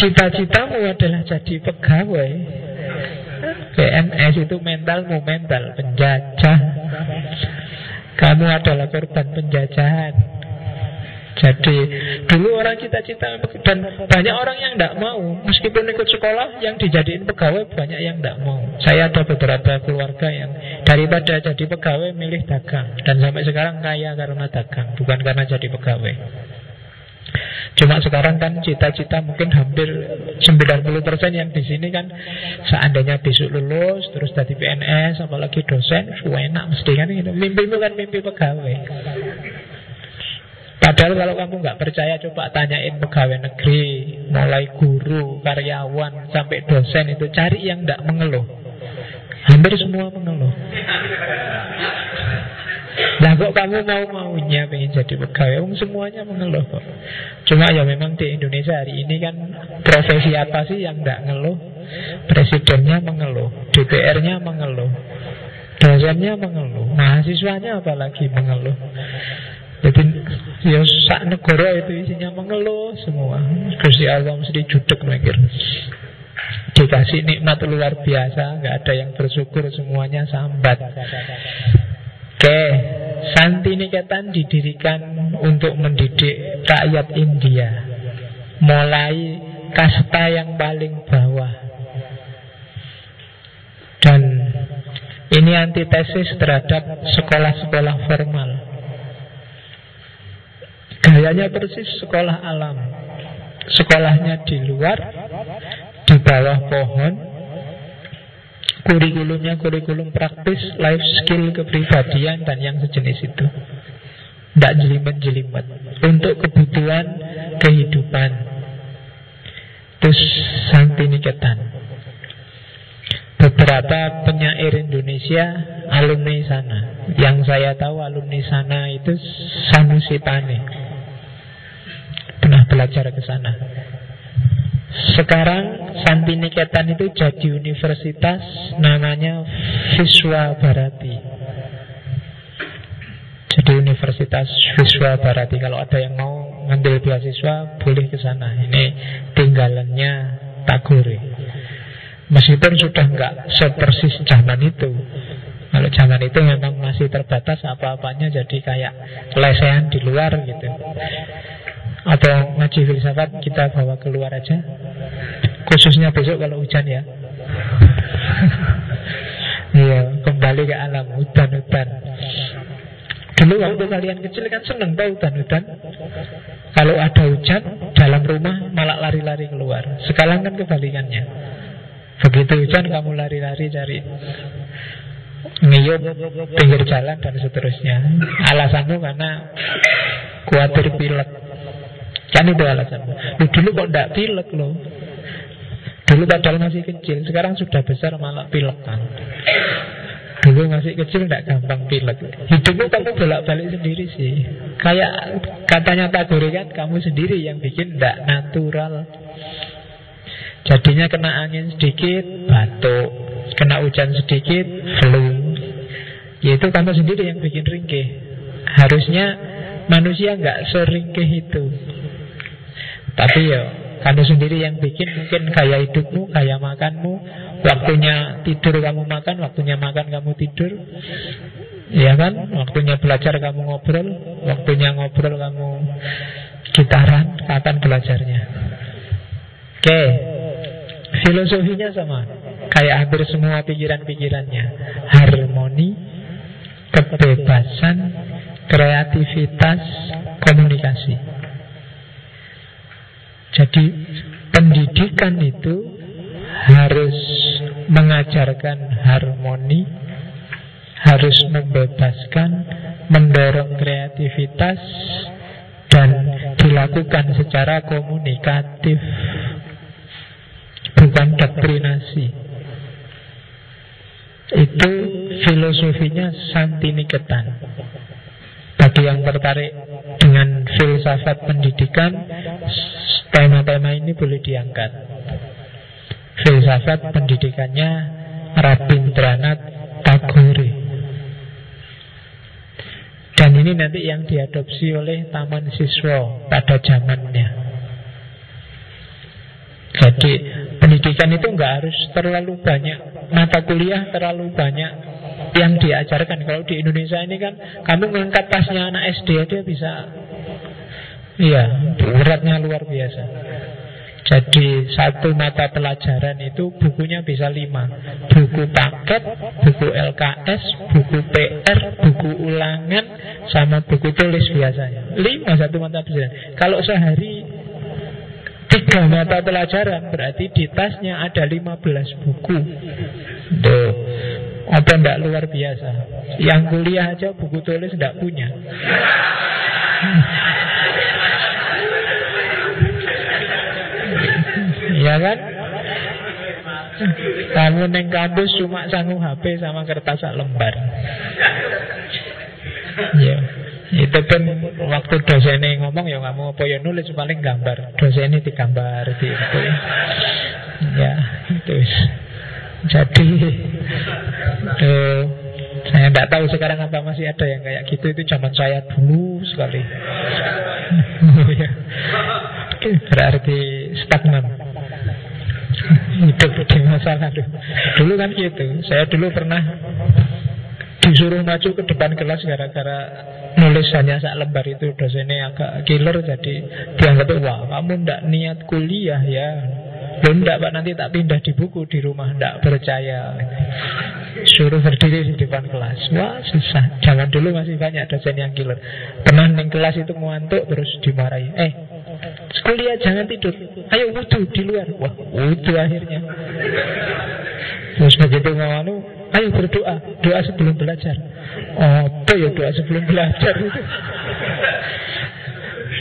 cita-citamu adalah jadi pegawai, PNS itu mentalmu mental penjajah. Kamu adalah korban penjajahan jadi dulu orang cita-cita dan banyak orang yang tidak mau meskipun ikut sekolah yang dijadiin pegawai banyak yang tidak mau. Saya ada beberapa keluarga yang daripada jadi pegawai milih dagang dan sampai sekarang kaya karena dagang bukan karena jadi pegawai. Cuma sekarang kan cita-cita mungkin hampir 90% yang di sini kan seandainya besok lulus terus jadi PNS apalagi dosen, enak mesti kan gitu. Mimpimu kan mimpi pegawai. Padahal kalau kamu nggak percaya coba tanyain pegawai negeri, mulai guru, karyawan sampai dosen itu cari yang tidak mengeluh. Hampir semua mengeluh. Nah kok kamu mau maunya pengen jadi pegawai? Um, Semuanya mengeluh kok. Cuma ya memang di Indonesia hari ini kan Profesi apa sih yang tidak ngeluh? Presidennya mengeluh DPR-nya mengeluh Dosennya mengeluh Mahasiswanya apalagi mengeluh. Jadi ya sak negara itu isinya mengeluh semua. Gusti Allah mesti judek mikir. Dikasih nikmat luar biasa nggak ada yang bersyukur semuanya sambat Oke, Santi Niketan didirikan untuk mendidik rakyat India. Mulai kasta yang paling bawah. Dan ini antitesis terhadap sekolah-sekolah formal. Gayanya persis sekolah alam. Sekolahnya di luar Di bawah pohon kurikulumnya kurikulum praktis, life skill, kepribadian dan yang sejenis itu. Tidak jelimet-jelimet. Untuk kebutuhan kehidupan. Terus Santiniketan Beberapa penyair Indonesia alumni sana. Yang saya tahu alumni sana itu Sanusi Pane Pernah belajar ke sana sekarang Santi Niketan itu jadi universitas namanya Viswa Bharati. Jadi Universitas Viswa Bharati kalau ada yang mau ngambil beasiswa boleh ke sana. Ini tinggalannya Tagore. Meskipun sudah nggak sepersis zaman itu. Kalau zaman itu memang masih terbatas apa-apanya jadi kayak lesehan di luar gitu. Atau ngaji filsafat kita bawa keluar aja. Khususnya besok kalau hujan ya. Iya, kembali ke alam hutan-hutan. Dulu waktu kalian kecil kan seneng tau hutan-hutan. Kalau ada hujan Dalam rumah malah lari-lari keluar. Sekarang kan kebalikannya. Begitu hujan kamu lari-lari cari Ngiyup pinggir jalan dan seterusnya. Alasanmu karena Kuatir pilek Kan itu alasan. Loh, dulu kok tidak pilek loh. Dulu padahal masih kecil, sekarang sudah besar malah pilek kan. Dulu masih kecil tidak gampang pilek. Hidupmu kamu bolak-balik sendiri sih. Kayak katanya Tagore kan, kamu sendiri yang bikin tidak natural. Jadinya kena angin sedikit, batuk. Kena hujan sedikit, flu. Yaitu kamu sendiri yang bikin ringkih. Harusnya manusia nggak sering ke itu. Tapi ya kamu sendiri yang bikin mungkin gaya hidupmu, gaya makanmu, waktunya tidur kamu makan, waktunya makan kamu tidur. Iya kan? Waktunya belajar kamu ngobrol, waktunya ngobrol kamu gitaran, kapan belajarnya? Oke, filosofinya sama. Kayak hampir semua pikiran-pikirannya. Harmoni, kebebasan, kreativitas, komunikasi. Jadi pendidikan itu harus mengajarkan harmoni, harus membebaskan, mendorong kreativitas, dan dilakukan secara komunikatif, bukan doktrinasi. Itu filosofinya Santiniketan. Bagi yang tertarik dengan filsafat pendidikan, tema-tema ini boleh diangkat. Filsafat pendidikannya Rabindranath Tagore. Dan ini nanti yang diadopsi oleh Taman Siswa pada zamannya. Jadi pendidikan itu nggak harus terlalu banyak mata kuliah terlalu banyak yang diajarkan. Kalau di Indonesia ini kan kamu mengangkat tasnya anak SD dia bisa Iya, beratnya luar biasa. Jadi satu mata pelajaran itu bukunya bisa lima. Buku paket, buku LKS, buku PR, buku ulangan Sama buku tulis biasanya. Lima satu mata pelajaran. Kalau sehari tiga mata pelajaran Berarti di tasnya ada lima belas buku. Tuh Apa enggak luar biasa? Yang kuliah aja buku tulis enggak punya Ya kan? Kamu neng kampus cuma sanggup HP sama kertas sak lembar. Ya. Itu pun waktu dosennya ngomong ya kamu apa ya nulis paling gambar. Dosennya digambar di itu. Ya, itu. Jadi saya tidak tahu sekarang apa masih ada yang kayak gitu itu zaman saya dulu sekali. Ya. Berarti stagnan hidup di masa lalu. Dulu kan gitu. Saya dulu pernah disuruh maju ke depan kelas gara-gara nulis hanya sak lembar itu. Dosennya agak killer jadi dianggap wah kamu ndak niat kuliah ya. Loh enggak pak nanti tak pindah di buku di rumah Enggak percaya. Suruh berdiri di depan kelas. Wah susah. Jangan dulu masih banyak dosen yang killer. Pernah neng kelas itu ngantuk terus dimarahi. Eh kuliah jangan tidur Ayo wudhu di luar Wah wudhu akhirnya Terus begitu ngawanu Ayo berdoa Doa sebelum belajar Oh ya doa sebelum belajar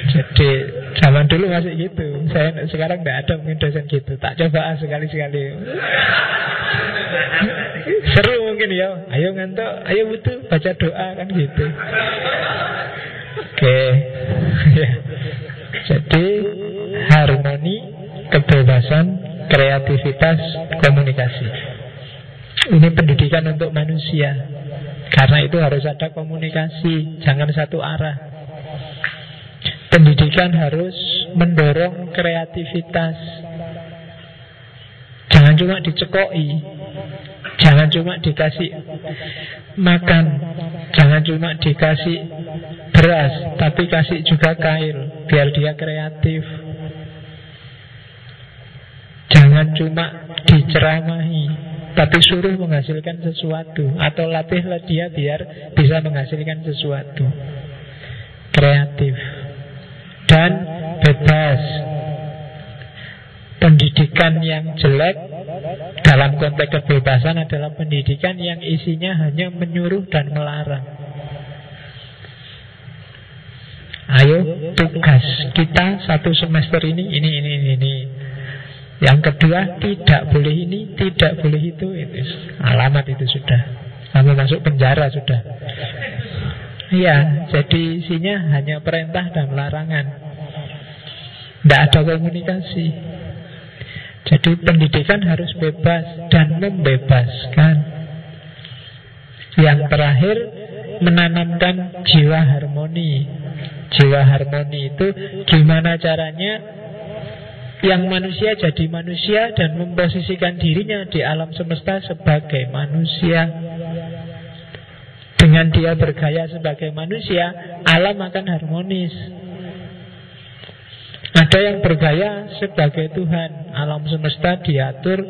Jadi Zaman dulu masih gitu. Saya sekarang tidak ada mungkin dosen gitu. Tak coba sekali-sekali. Seru mungkin ya. Ayo ngantuk, ayo butuh baca doa kan gitu. Oke. ya. Jadi harmoni, kebebasan, kreativitas, komunikasi. Ini pendidikan untuk manusia. Karena itu harus ada komunikasi, jangan satu arah. Pendidikan harus mendorong kreativitas. Jangan cuma dicekoi, jangan cuma dikasih makan, jangan cuma dikasih beras, tapi kasih juga kail biar dia kreatif. Jangan cuma diceramahi, tapi suruh menghasilkan sesuatu atau latihlah dia biar bisa menghasilkan sesuatu kreatif dan bebas. Pendidikan yang jelek dalam konteks kebebasan adalah pendidikan yang isinya hanya menyuruh dan melarang. Ayo tugas kita satu semester ini ini ini ini. Yang kedua tidak boleh ini, tidak boleh itu, itu alamat itu sudah. Kamu masuk penjara sudah. Iya, jadi isinya hanya perintah dan larangan. Tidak ada komunikasi. Jadi pendidikan harus bebas dan membebaskan. Yang terakhir menanamkan jiwa harmoni. Jiwa harmoni itu gimana caranya yang manusia jadi manusia dan memposisikan dirinya di alam semesta sebagai manusia. Dengan dia bergaya sebagai manusia, alam akan harmonis. Ada yang bergaya sebagai Tuhan Alam semesta diatur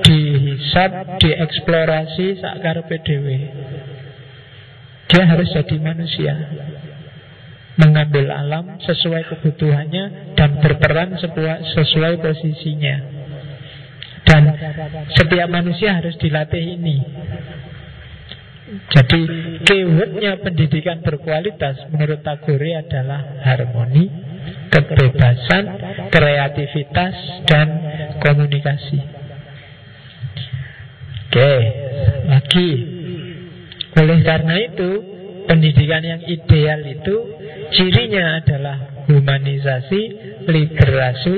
Dihisap, dieksplorasi Sakar PDW Dia harus jadi manusia Mengambil alam sesuai kebutuhannya Dan berperan sesuai posisinya Dan setiap manusia harus dilatih ini jadi keywordnya pendidikan berkualitas menurut Tagore adalah harmoni, kebebasan, kreativitas, dan komunikasi. Oke, lagi. Oleh karena itu, pendidikan yang ideal itu cirinya adalah humanisasi, liberasi,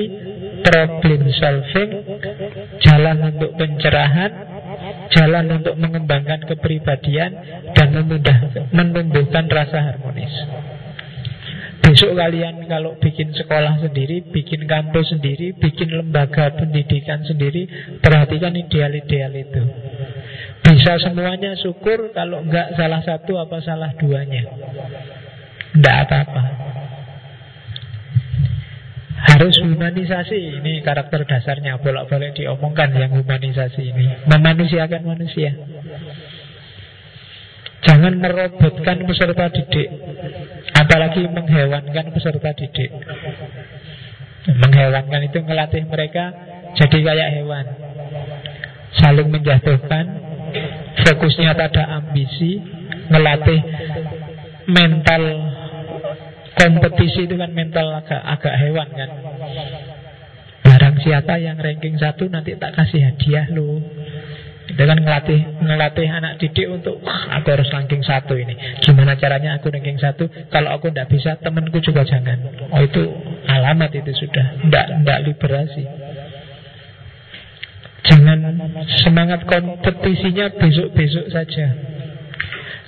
problem solving, jalan untuk pencerahan, jalan untuk mengembangkan kepribadian dan menumbuhkan rasa harmonis. Besok kalian kalau bikin sekolah sendiri, bikin kampus sendiri, bikin lembaga pendidikan sendiri, perhatikan ideal-ideal itu. Bisa semuanya syukur, kalau enggak salah satu apa salah duanya. Enggak apa-apa. Harus humanisasi, ini karakter dasarnya, bolak-balik diomongkan yang humanisasi ini. Memanusiakan manusia. Jangan merobotkan peserta didik. Apalagi menghewankan peserta didik. Menghewankan itu melatih mereka Jadi kayak hewan. Saling menjatuhkan. Fokusnya pada ambisi. Melatih mental kompetisi itu kan mental agak agak hewan kan Barang siapa yang ranking satu nanti tak kasih hadiah lo dengan ngelatih ngelatih anak didik untuk aku harus ranking satu ini. Gimana caranya aku ranking satu? Kalau aku tidak bisa, temanku juga jangan. Oh itu alamat itu sudah. Tidak tidak liberasi. Jangan semangat kompetisinya besok-besok saja.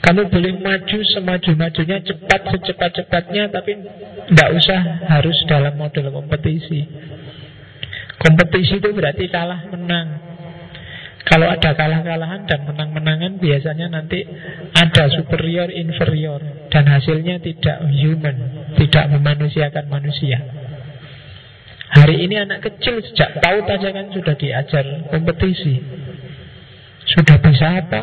Kamu boleh maju semaju-majunya cepat secepat-cepatnya tapi tidak usah harus dalam model kompetisi. Kompetisi itu berarti kalah menang. Kalau ada kalah-kalahan dan menang-menangan biasanya nanti ada superior inferior dan hasilnya tidak human, tidak memanusiakan manusia. Hari ini anak kecil sejak tahu saja kan sudah diajar kompetisi. Sudah bisa apa?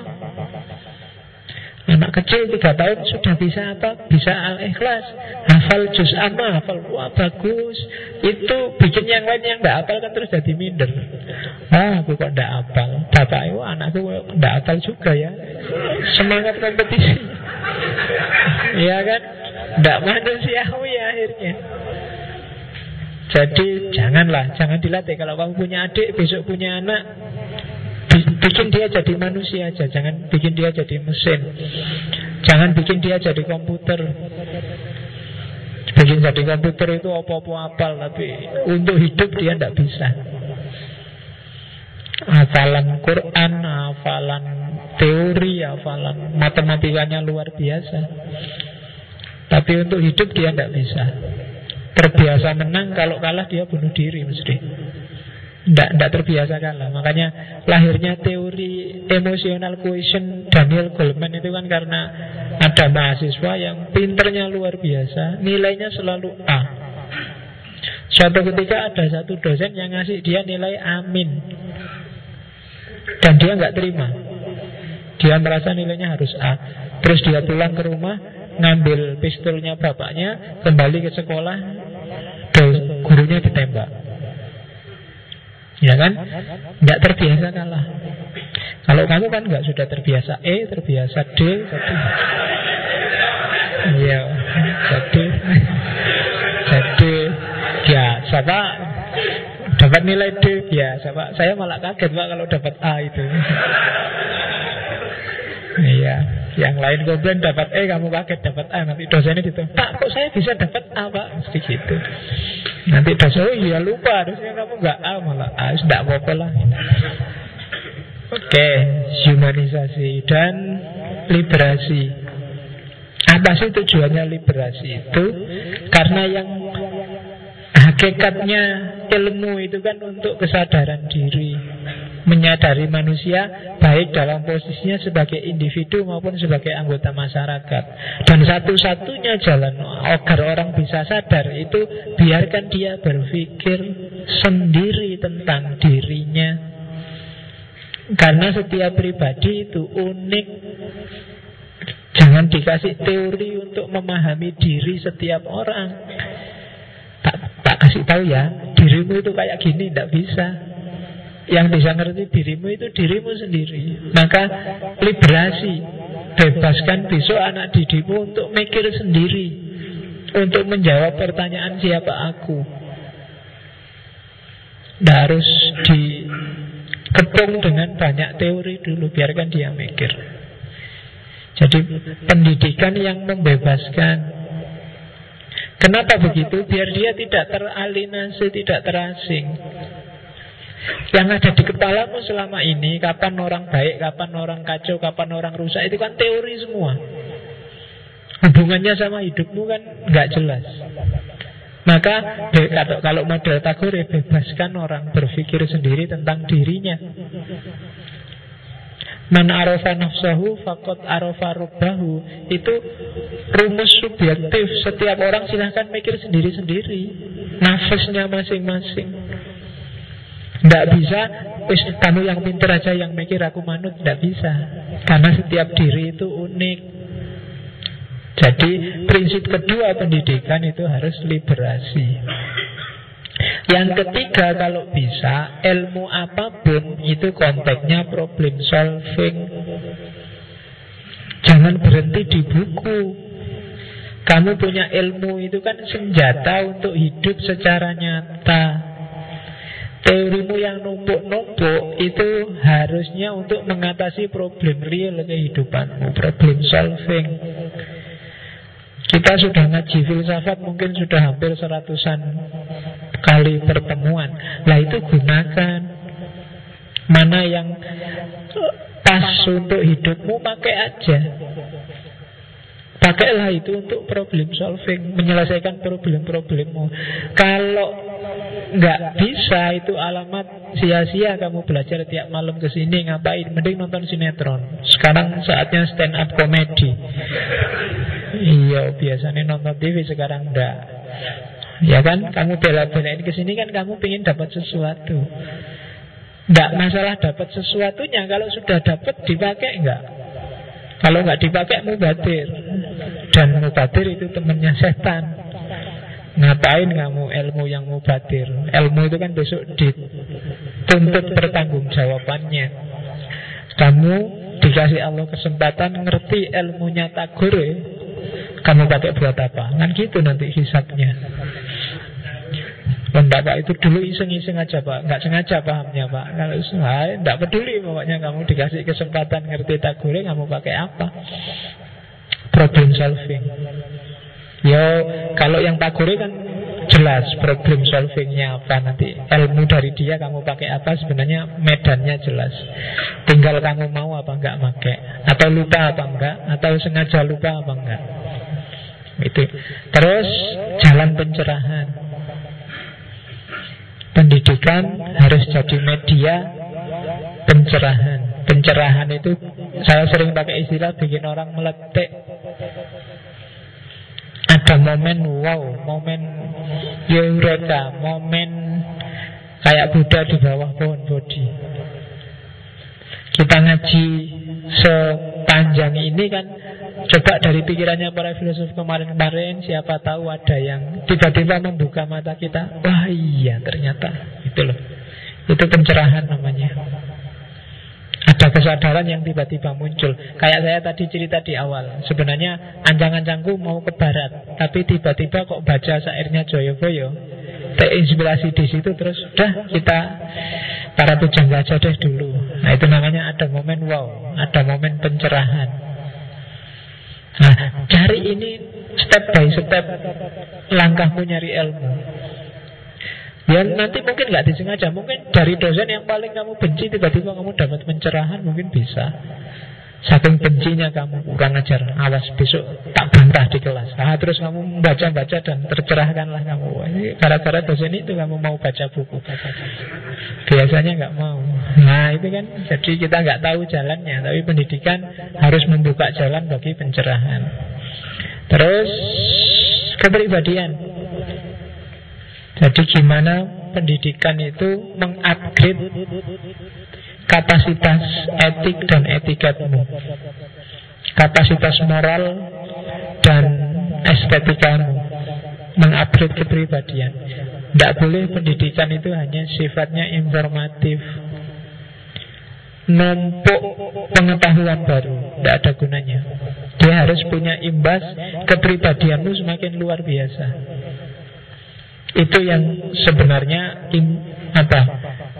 Anak kecil tiga tahun sudah bisa apa? Bisa al-ikhlas Hafal juz amma Hafal wah bagus. Itu bikin yang lain yang tidak hafal kan terus jadi minder. Ah aku kok tidak hafal? Bapak itu anakku tidak hafal juga ya? Semangat kompetisi. Iya kan? Tidak manusiawi ya akhirnya. Jadi janganlah Jangan dilatih. Kalau kamu punya adik Besok punya anak Bikin dia jadi manusia aja Jangan bikin dia jadi mesin. Jangan bikin dia jadi komputer. Bikin jadi komputer itu apa-apa apal Tapi untuk hidup dia tidak bisa. Hafalan Quran Hafalan teori Hafalan matematikanya luar biasa. Tapi untuk hidup dia tidak bisa. Terbiasa menang Kalau kalah dia bunuh diri mesti tidak terbiasa kalah. Makanya lahirnya teori emotional quotient Daniel Goleman itu kan karena Ada mahasiswa yang pinternya luar biasa Nilainya selalu A. Suatu ketika ada satu dosen yang ngasih dia nilai amin. Dan dia nggak terima. Dia merasa nilainya harus A. Terus dia pulang ke rumah Ngambil pistolnya bapaknya Kembali ke sekolah Gurunya ditembak Ya kan? Tidak terbiasa kalah. Kalau kamu kan nggak sudah terbiasa E, terbiasa D, Iya, jadi jadi ya siapa dapat nilai D ya siapa saya malah kaget pak kalau dapat A itu. Iya, yang lain komplain dapat E, kamu kaget dapat A. Nanti dosennya itu, Pak, kok saya bisa dapat A, Pak? Mesti gitu. Nanti dosen, oh iya lupa, harusnya kamu nggak A malah A, sudah apa-apa lah. Oke, humanisasi dan liberasi. Apa sih tujuannya liberasi itu? Karena yang hakikatnya ilmu itu kan untuk kesadaran diri. Menyadari manusia baik dalam posisinya sebagai individu maupun sebagai anggota masyarakat. Dan satu-satunya jalan agar orang bisa sadar itu Biarkan dia berpikir sendiri tentang dirinya. Karena setiap pribadi itu unik. Jangan dikasih teori untuk memahami diri setiap orang kasih tahu ya Dirimu itu kayak gini, tidak bisa. Yang bisa ngerti dirimu itu dirimu sendiri. Maka liberasi Bebaskan besok anak didikmu untuk mikir sendiri. Untuk menjawab pertanyaan siapa aku. Tidak harus di Kepung dengan banyak teori dulu Biarkan dia mikir. Jadi pendidikan yang membebaskan Kenapa begitu? Biar dia tidak teralinasi, tidak terasing Yang ada di kepalamu selama ini Kapan orang baik, kapan orang kacau, kapan orang rusak Itu kan teori semua Hubungannya sama hidupmu kan nggak jelas maka kalau model Tagore bebaskan orang berpikir sendiri tentang dirinya. Man arofa nafsahu fakot arofa rubahu Itu rumus subjektif. Setiap orang silahkan mikir sendiri-sendiri. Nafasnya masing-masing. Tidak bisa Wis kamu yang pintar aja yang mikir aku manut. Tidak bisa. Karena setiap diri itu unik. Jadi prinsip kedua pendidikan itu harus liberasi. Yang ketiga kalau bisa ilmu apa pun itu konteksnya problem solving. Jangan berhenti di buku. Kamu punya ilmu itu kan senjata untuk hidup secara nyata. Teorimu yang numpuk-numpuk itu harusnya untuk mengatasi problem real kehidupanmu, problem solving. Kita sudah ngaji filsafat mungkin sudah hampir seratusan kali pertemuan. Lah itu gunakan mana yang pas untuk hidupmu pakai aja. Pakailah itu untuk problem solving, menyelesaikan problem-problemmu. Kalau nggak bisa itu alamat sia-sia kamu belajar tiap malam ke sini ngapain? Mending nonton sinetron. Sekarang saatnya stand up comedy. Iya, biasanya nonton TV sekarang enggak. Ya kan, kamu bela-belain ke sini kan kamu ingin dapat sesuatu. Enggak masalah dapat sesuatunya, kalau sudah dapat dipakai enggak? Kalau enggak dipakai mubadir. Dan mubadir itu temannya setan. Ngapain kamu ilmu yang mubadir? Ilmu itu kan besok dituntut pertanggungjawabannya. Kamu dikasih Allah kesempatan ngerti ilmunya tagore kamu pakai buat apa? Kan gitu nanti hisapnya. Enggak Pak, itu dulu iseng-iseng aja Pak. Enggak sengaja pahamnya Pak. Kalau enggak peduli pokoknya kamu dikasih kesempatan ngerti tak goreng Kamu pakai apa. Problem solving. Yo, kalau yang tak goreng kan jelas problem solvingnya apa. Nanti ilmu dari dia kamu pakai apa sebenarnya medannya jelas. Tinggal kamu mau apa enggak pakai atau lupa apa enggak atau sengaja lupa apa enggak itu. Terus jalan pencerahan. Pendidikan harus jadi media pencerahan. Pencerahan itu saya sering pakai istilah bikin orang meletik. Ada momen wow, momen eureka, momen kayak Buddha di bawah pohon bodhi. Kita ngaji sepanjang ini kan Coba dari pikirannya para filsuf kemarin-kemarin Siapa tahu ada yang tiba-tiba membuka mata kita. Wah iya ternyata. Itu loh. Itu pencerahan namanya. Ada kesadaran yang tiba-tiba muncul. Kayak saya tadi cerita di awal. Sebenarnya anjang-anjangku mau ke barat Tapi tiba-tiba kok baca syairnya Joyoboyo Terinspirasi di situ terus Udah kita para pujangga aja deh dulu. Nah itu namanya ada momen wow Ada momen pencerahan Nah, cari ini step by step langkahmu nyari ilmu. Ya nanti mungkin nggak disengaja, mungkin dari dosen yang paling kamu benci tiba-tiba kamu dapat pencerahan mungkin bisa. Saking bencinya kamu kurang ajar Awas besok tak bantah di kelas. Nah, Terus kamu baca-baca dan tercerahkanlah kamu. Gara-gara dosen itu kamu mau baca buku. Biasanya nggak mau. Nah itu kan Jadi kita nggak tahu jalannya. Tapi pendidikan harus membuka jalan bagi pencerahan. Terus Kepribadian. Jadi gimana pendidikan itu mengupgrade kapasitas etik dan etiketmu. Kapasitas moral dan estetikmu mengupgrade kepribadian. Tidak boleh pendidikan itu hanya sifatnya informatif. Numpuk pengetahuan baru. Tidak ada gunanya. Dia harus punya imbas kepribadianmu semakin luar biasa. Itu yang sebenarnya in, apa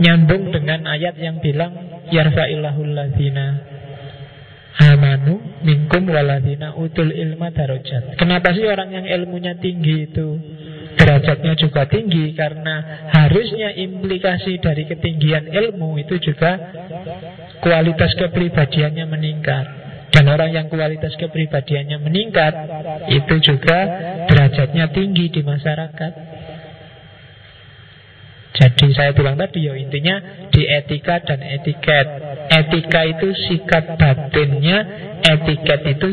nyambung dengan ayat yang bilang yarfa'illahul ladzina amanu minkum waladina utul ilma darajat. Kenapa sih orang yang ilmunya tinggi itu derajatnya juga tinggi karena harusnya implikasi dari ketinggian ilmu itu juga kualitas kepribadiannya meningkat. Dan orang yang kualitas kepribadiannya meningkat itu juga derajatnya tinggi di masyarakat. Jadi saya bilang tadi ya intinya di etika dan etiket. Etika itu sikap batinnya, etiket itu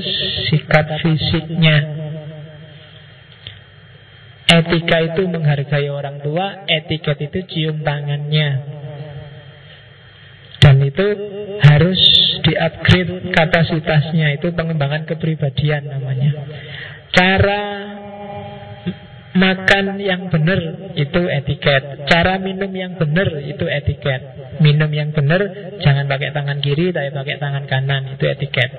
sikap fisiknya. Etika itu menghargai orang tua, etiket itu cium tangannya. Dan itu harus di-upgrade kapasitasnya, itu pengembangan kepribadian namanya. Cara Makan yang benar itu etiket. Cara minum yang benar itu etiket. Minum yang benar Jangan pakai tangan kiri Tapi pakai tangan kanan Itu etiket.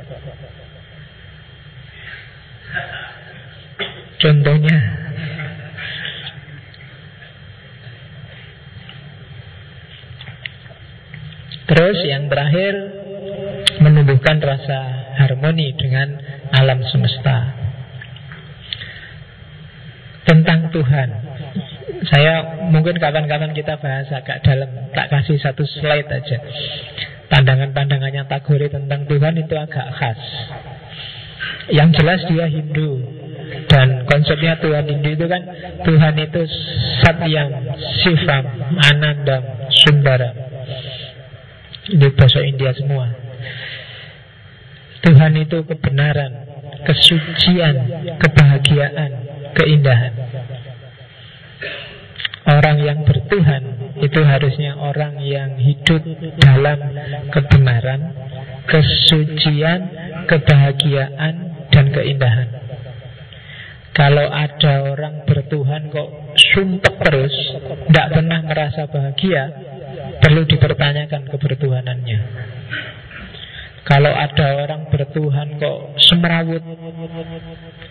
Contohnya. Terus yang terakhir Menumbuhkan rasa harmoni dengan alam semesta tentang Tuhan. Saya mungkin kapan-kapan kita bahas agak dalam, tak kasih satu slide aja. Pandangan-pandangannya Tagore tentang Tuhan itu agak khas. Yang jelas dia Hindu dan konsepnya Tuhan Hindu itu kan Tuhan itu Satyam, Sivam, Anandam, Sundara. Ini bahasa India semua. Tuhan itu kebenaran, kesucian, kebahagiaan, keindahan. Orang yang bertuhan itu harusnya orang yang hidup dalam kebenaran, kesucian, kebahagiaan, dan keindahan. Kalau ada orang bertuhan kok sumpah terus, tidak pernah merasa bahagia, perlu dipertanyakan kebertuhanannya. Kalau ada orang bertuhan kok semerawut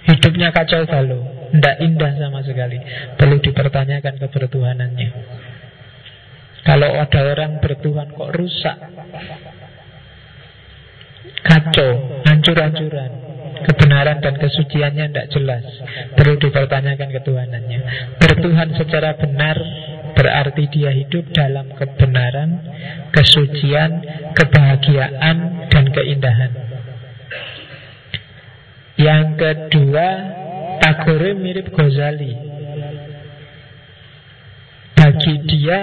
Hidupnya kacau balau Tidak indah sama sekali. Perlu dipertanyakan kebertuhanannya. Kalau ada orang bertuhan kok rusak Kacau Hancur-hancuran Kebenaran dan kesuciannya tidak jelas Perlu dipertanyakan ketuhanannya. Bertuhan secara benar Berarti dia hidup dalam kebenaran, kesucian, kebahagiaan, dan keindahan. Yang kedua, Tagore mirip Ghazali. Bagi dia,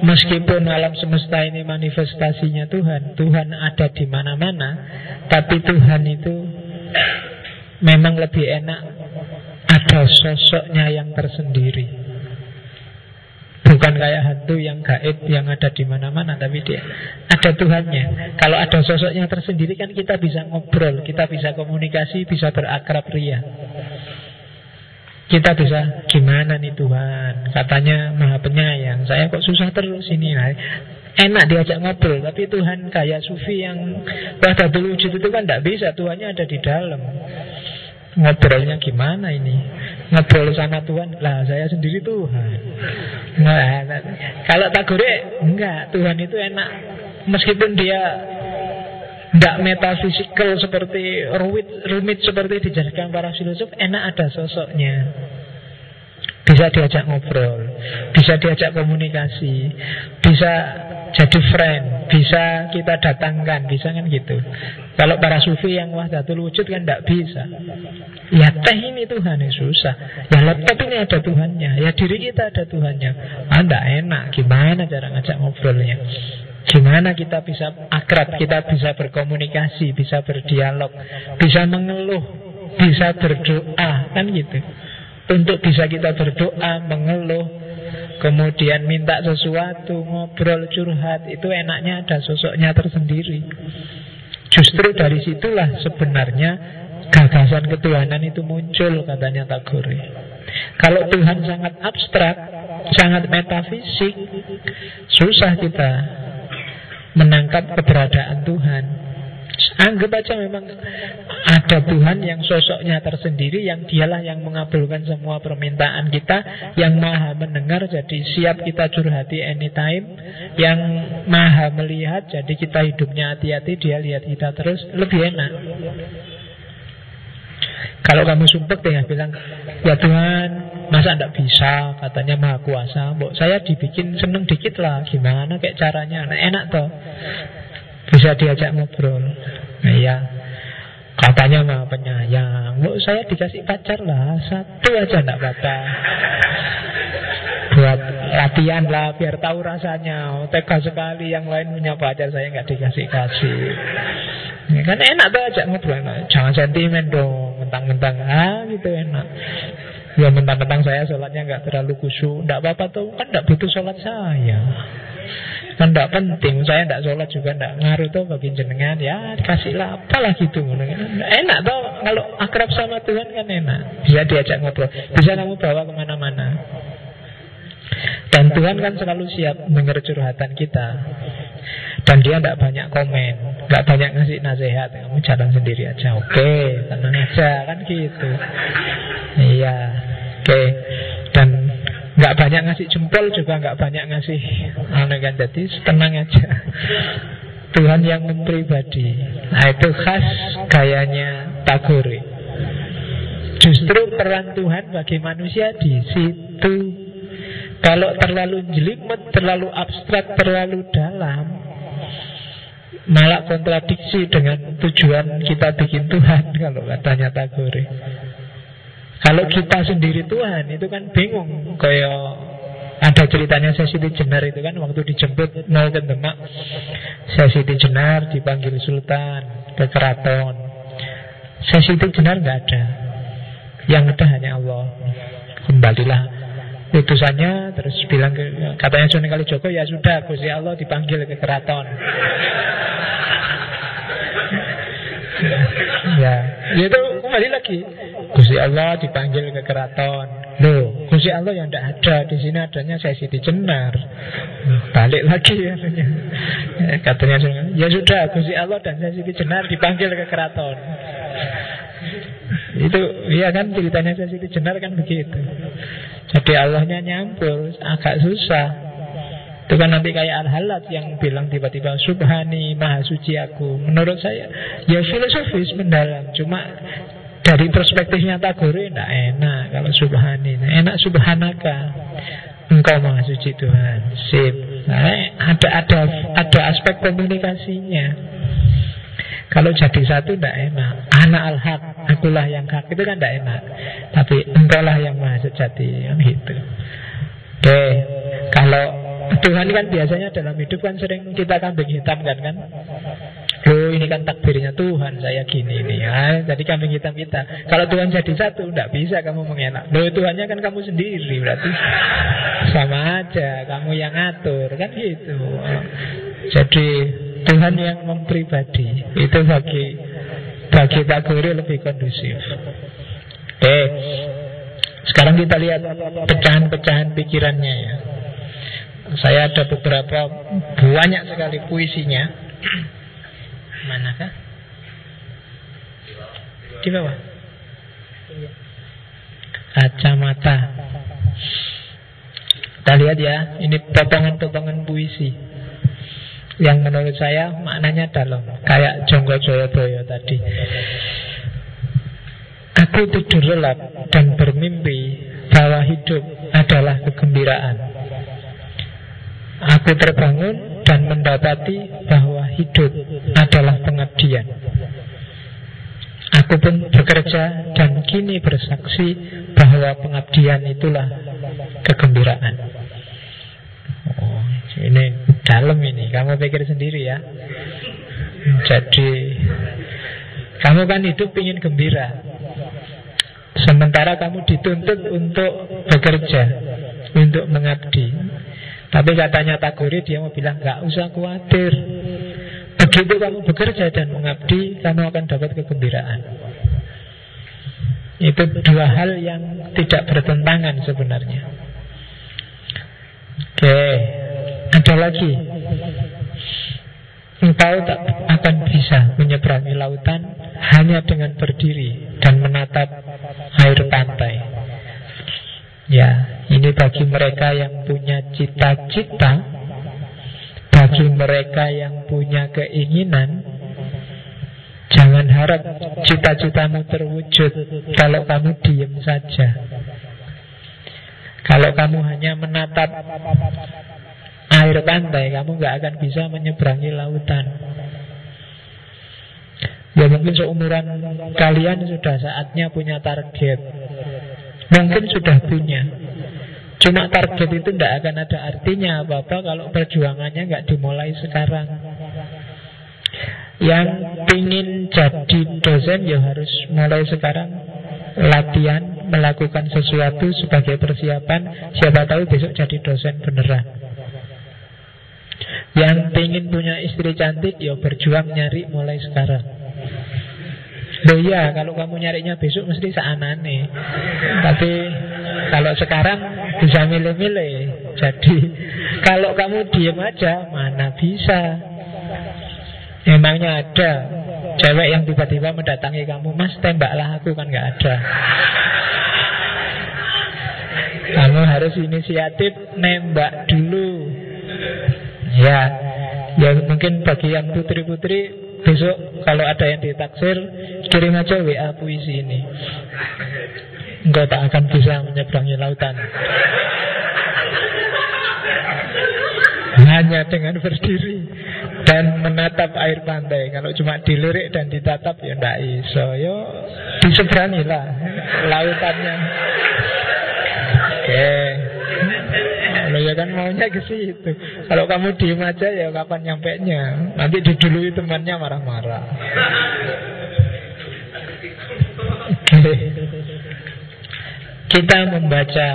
meskipun alam semesta ini manifestasinya Tuhan, Tuhan ada di mana-mana, tapi Tuhan itu memang lebih enak ada sosoknya yang tersendiri. Bukan kayak hantu yang gaib yang ada di mana-mana, tapi dia ada Tuhannya. Kalau ada sosoknya tersendiri kan kita bisa ngobrol, kita bisa komunikasi, bisa berakrab ria. Kita bisa gimana nih Tuhan Katanya maha penyayang Saya kok susah terus ini nah, Enak diajak ngobrol Tapi Tuhan kayak sufi yang Wahdatul wujud itu kan tidak bisa Tuhannya ada di dalam Ngobrolnya gimana ini? Ngobrol sama Tuhan. Lah saya sendiri Tuhan. Nah, nah, Kalau Tagore Enggak. Tuhan itu enak. Meskipun dia Tidak metafisikal seperti rumit, rumit seperti dijelaskan para filosof Enak ada sosoknya Bisa diajak ngobrol Bisa diajak komunikasi Bisa jadi friend, bisa kita datangkan, bisa kan gitu. Kalau para sufi yang wahdatul wujud kan tidak bisa. Ya teh ini Tuhan yang susah. Ya laptop ini ada Tuhannya. Ya diri kita ada Tuhannya. Ah, enak. Gimana cara ngajak ngobrolnya? Gimana kita bisa akrab, kita bisa berkomunikasi, bisa berdialog, bisa mengeluh, bisa berdoa, kan gitu. Untuk bisa kita berdoa, mengeluh, kemudian minta sesuatu, ngobrol, curhat, itu enaknya ada sosoknya tersendiri. Justru dari situlah sebenarnya gagasan ketuhanan itu muncul, katanya Tagore. Kalau Tuhan sangat abstrak, sangat metafisik, susah kita menangkap keberadaan Tuhan. Anggap aja memang ada Tuhan yang sosoknya tersendiri Yang dialah yang mengabulkan semua permintaan kita Yang maha mendengar jadi siap kita curhati anytime. Yang maha melihat jadi kita hidupnya hati-hati Dia lihat kita terus lebih enak. Kalau kamu sumpah dengan bilang Ya Tuhan Masa tidak bisa? Katanya maha kuasa Mbok saya dibikin seneng dikit lah Gimana kayak caranya? Enak toh Bisa diajak ngobrol. Nah iya. Katanya maha penyayang. Mbok saya dikasih pacar lah. Satu aja tidak apa-apa. Buat latihan lah Biar tahu rasanya. Oh, Tega sekali. Yang lain punya pacar Saya nggak dikasih-kasih. Ya kan enak tuh ajak ngobrol. Jangan sentimen dong. Mentang-mentang. Ah gitu enak. Ya mentang-mentang saya sholatnya nggak terlalu khusyuk. Nggak apa-apa tuh. Kan nggak butuh sholat saya Kan nggak penting. Saya nggak sholat juga nggak ngaruh tuh bagi jenengan. Ya kasihlah apalah gitu Enak tuh Kalau akrab sama Tuhan kan enak. Bisa diajak ngobrol. Bisa kamu bawa ke mana-mana. Dan Tuhan kan selalu siap mendengar curhatan kita. Dan dia tidak banyak komen Tidak banyak ngasih nasihat. Kamu jalan sendiri aja. Oke, tenang aja. Kan gitu. Iya. Oke. Dan nggak banyak ngasih jempol juga nggak banyak ngasih aneh kan jadi tenang aja. Tuhan yang mempribadi. Nah itu khas gayanya Tagore justru peran Tuhan bagi manusia di situ. Kalau terlalu jelimet, terlalu abstrak, terlalu dalam Malah kontradiksi dengan tujuan kita bikin Tuhan Kalau katanya Tagore Kalau kita sendiri Tuhan Itu kan bingung. Kayak ada ceritanya Siti Jenar itu kan Waktu dijemput mau ke Demak. Siti Jenar dipanggil Sultan Ke keraton. Siti Jenar nggak ada. Yang ada hanya Allah. Kembalilah utusannya terus bilang ke katanya Sunan Kalijogo ya sudah Gusti Allah dipanggil ke keraton ya. Itu kembali lagi. Gusti Allah dipanggil ke keraton. Loh, Gusti Allah yang tidak ada Di sini adanya saya Siti Jenar. Balik lagi ya, Katanya. Ya sudah, Gusti Allah dan saya Siti Jenar Dipanggil ke keraton. Itu, iya kan ceritanya saya Siti Jenar kan begitu. Jadi Allahnya nyampur agak susah. Itu kan nanti kayak Al-Halat yang bilang tiba-tiba Subhani Maha Suci aku. Menurut saya ya filosofis mendalam. Cuma dari perspektifnya Tagore Tidak enak kalau Subhani. Enak Subhanaka. Engkau Maha Suci Tuhan. Sip. Nah, ada, ada, ada aspek komunikasinya. Kalau jadi satu tidak enak. Anak al-haq, akulah yang hak. Itu kan tidak enak. Tapi engkau lah yang maha sejati. Yang gitu. Oke. Kalau Tuhan kan biasanya dalam hidup kan sering kita kambing hitam kan kan? Loh ini kan takdirnya Tuhan saya gini ini ya. Jadi kambing hitam kita. Kalau Tuhan jadi satu tidak bisa kamu mengenak. Loh Tuhannya kan kamu sendiri berarti. Sama aja kamu yang ngatur kan gitu. Jadi Tuhan yang mempribadi Itu bagi Bagi Guru lebih kondusif. Oke Sekarang kita lihat Pecahan-pecahan pikirannya ya Saya ada beberapa Banyak sekali puisinya. Manakah? Di bawah. Kacamata. Kita lihat ya Ini potongan-potongan puisi. Yang menurut saya maknanya dalam kayak Jonggo Joyoboyo tadi. Aku tidur lelap dan bermimpi bahwa hidup adalah kegembiraan aku terbangun dan mendapati bahwa hidup adalah pengabdian. Aku pun bekerja dan kini bersaksi bahwa pengabdian itulah kegembiraan. Oh, ini dalam ini, kamu pikir sendiri ya. Jadi kamu kan hidup ingin gembira Sementara kamu dituntut untuk bekerja Untuk mengabdi Tapi katanya Tagore dia mau bilang Gak usah khawatir. Begitu kamu bekerja dan mengabdi Kamu akan dapat kegembiraan. Itu dua hal yang tidak bertentangan sebenarnya. Oke Ada lagi. Engkau tak akan bisa menyeberangi lautan hanya dengan berdiri dan menatap air pantai. Ya, ini bagi mereka yang punya cita-cita, bagi mereka yang punya keinginan, jangan harap cita-citamu terwujud kalau kamu diem saja. Kalau kamu hanya menatap air pantai, kamu nggak akan bisa menyeberangi lautan. Ya mungkin seumuran kalian sudah saatnya punya target. Mungkin sudah punya. Cuma target itu tidak akan ada artinya apa-apa kalau perjuangannya nggak dimulai sekarang. Yang ingin jadi dosen ya harus mulai sekarang latihan melakukan sesuatu sebagai persiapan siapa tahu besok jadi dosen beneran yang ingin punya istri cantik Ya berjuang nyari mulai sekarang Loh iya Kalau kamu nyarinya besok mesti seanane Tapi Kalau sekarang bisa milih-milih. Jadi Kalau kamu diem aja Mana bisa? Emangnya ada Cewek yang tiba-tiba mendatangi kamu Mas tembaklah aku kan nggak ada. Kamu harus inisiatif Nembak dulu. Ya, ya mungkin bagi yang putri-putri besok kalau ada yang ditaksir kirim aja WA puisi ini. Engkau tak akan bisa menyeberangi lautan. Hanya dengan berdiri dan menatap air pantai. Kalau cuma dilirik dan ditatap ya ndak iso. Yo diseberangilah lautannya. Oke. Okay. Ya kan maunya ke situ. Kalau kamu diem aja ya kapan nyampe nya? Nanti didului temannya marah-marah. Kita membaca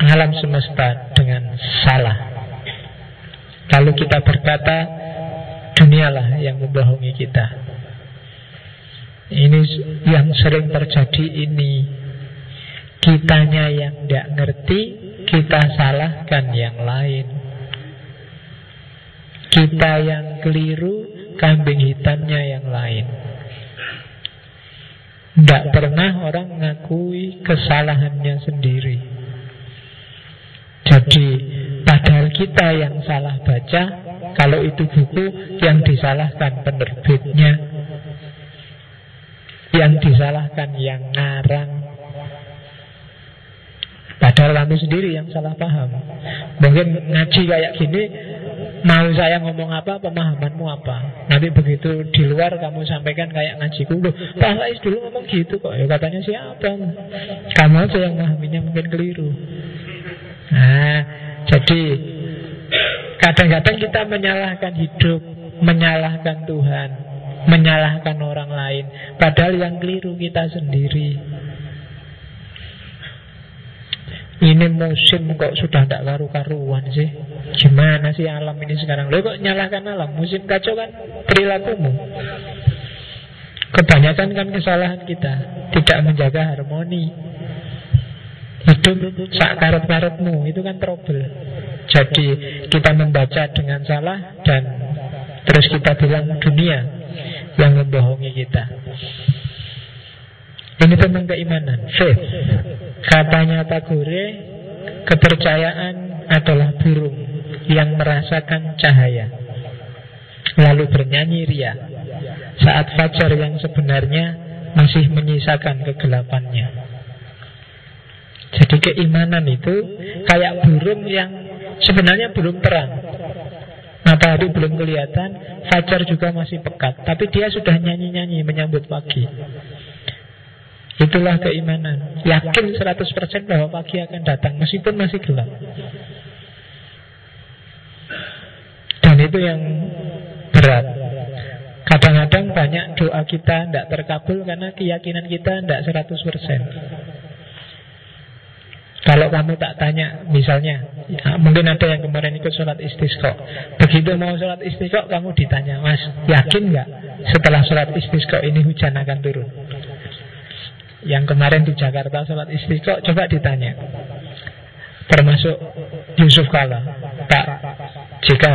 alam semesta dengan salah. Lalu kita berkata, dunialah yang membohongi kita. Ini yang sering terjadi ini Kitanya yang tidak ngerti kita salahkan yang lain. Kita yang keliru, kambing hitamnya yang lain. Tidak pernah orang mengakui kesalahannya sendiri. Jadi, padahal kita yang salah baca, kalau itu buku yang disalahkan penerbitnya, yang disalahkan yang ngarang, Padahal kamu sendiri yang salah paham. Mungkin ngaji kayak gini, mau saya ngomong apa, pemahamanmu apa. Nanti begitu di luar kamu sampaikan kayak ngaji Loh, Pak Faiz dulu ngomong gitu kok. Ya katanya siapa? Kamu aja yang memahaminya mungkin keliru. Nah, jadi kadang-kadang kita menyalahkan hidup, menyalahkan Tuhan, menyalahkan orang lain. Padahal yang keliru kita sendiri. Ini musim kok sudah tidak karu-karuan sih. Gimana sih alam ini sekarang? Lo kok nyalahkan alam? Musim kacau kan perilakumu. Kebanyakan kan kesalahan kita. Tidak menjaga harmoni. Hidup sak karet-karetmu Itu kan trouble. Jadi kita membaca dengan salah Dan terus kita bilang dunia Yang membohongi kita ini tentang keimanan, faith. Katanya Tagore, kepercayaan adalah burung yang merasakan cahaya. Lalu bernyanyi ria saat fajar yang sebenarnya masih menyisakan kegelapannya. Jadi keimanan itu kayak burung yang sebenarnya belum terang. Matahari belum kelihatan, fajar juga masih pekat. Tapi dia sudah nyanyi-nyanyi menyambut pagi. Itulah keimanan. Yakin 100% bahwa pagi akan datang meskipun masih gelap. Dan itu yang berat. Kadang-kadang banyak doa kita tidak terkabul karena keyakinan kita tidak 100%. Kalau kamu tak tanya, misalnya, ya, mungkin ada yang kemarin ikut sholat istisqa. Begitu mau sholat istisqa, kamu ditanya, Mas, yakin nggak setelah sholat istisqa ini hujan akan turun? Yang kemarin di Jakarta sholat istisqa, coba ditanya. Termasuk Yusuf Kala, Pak, jika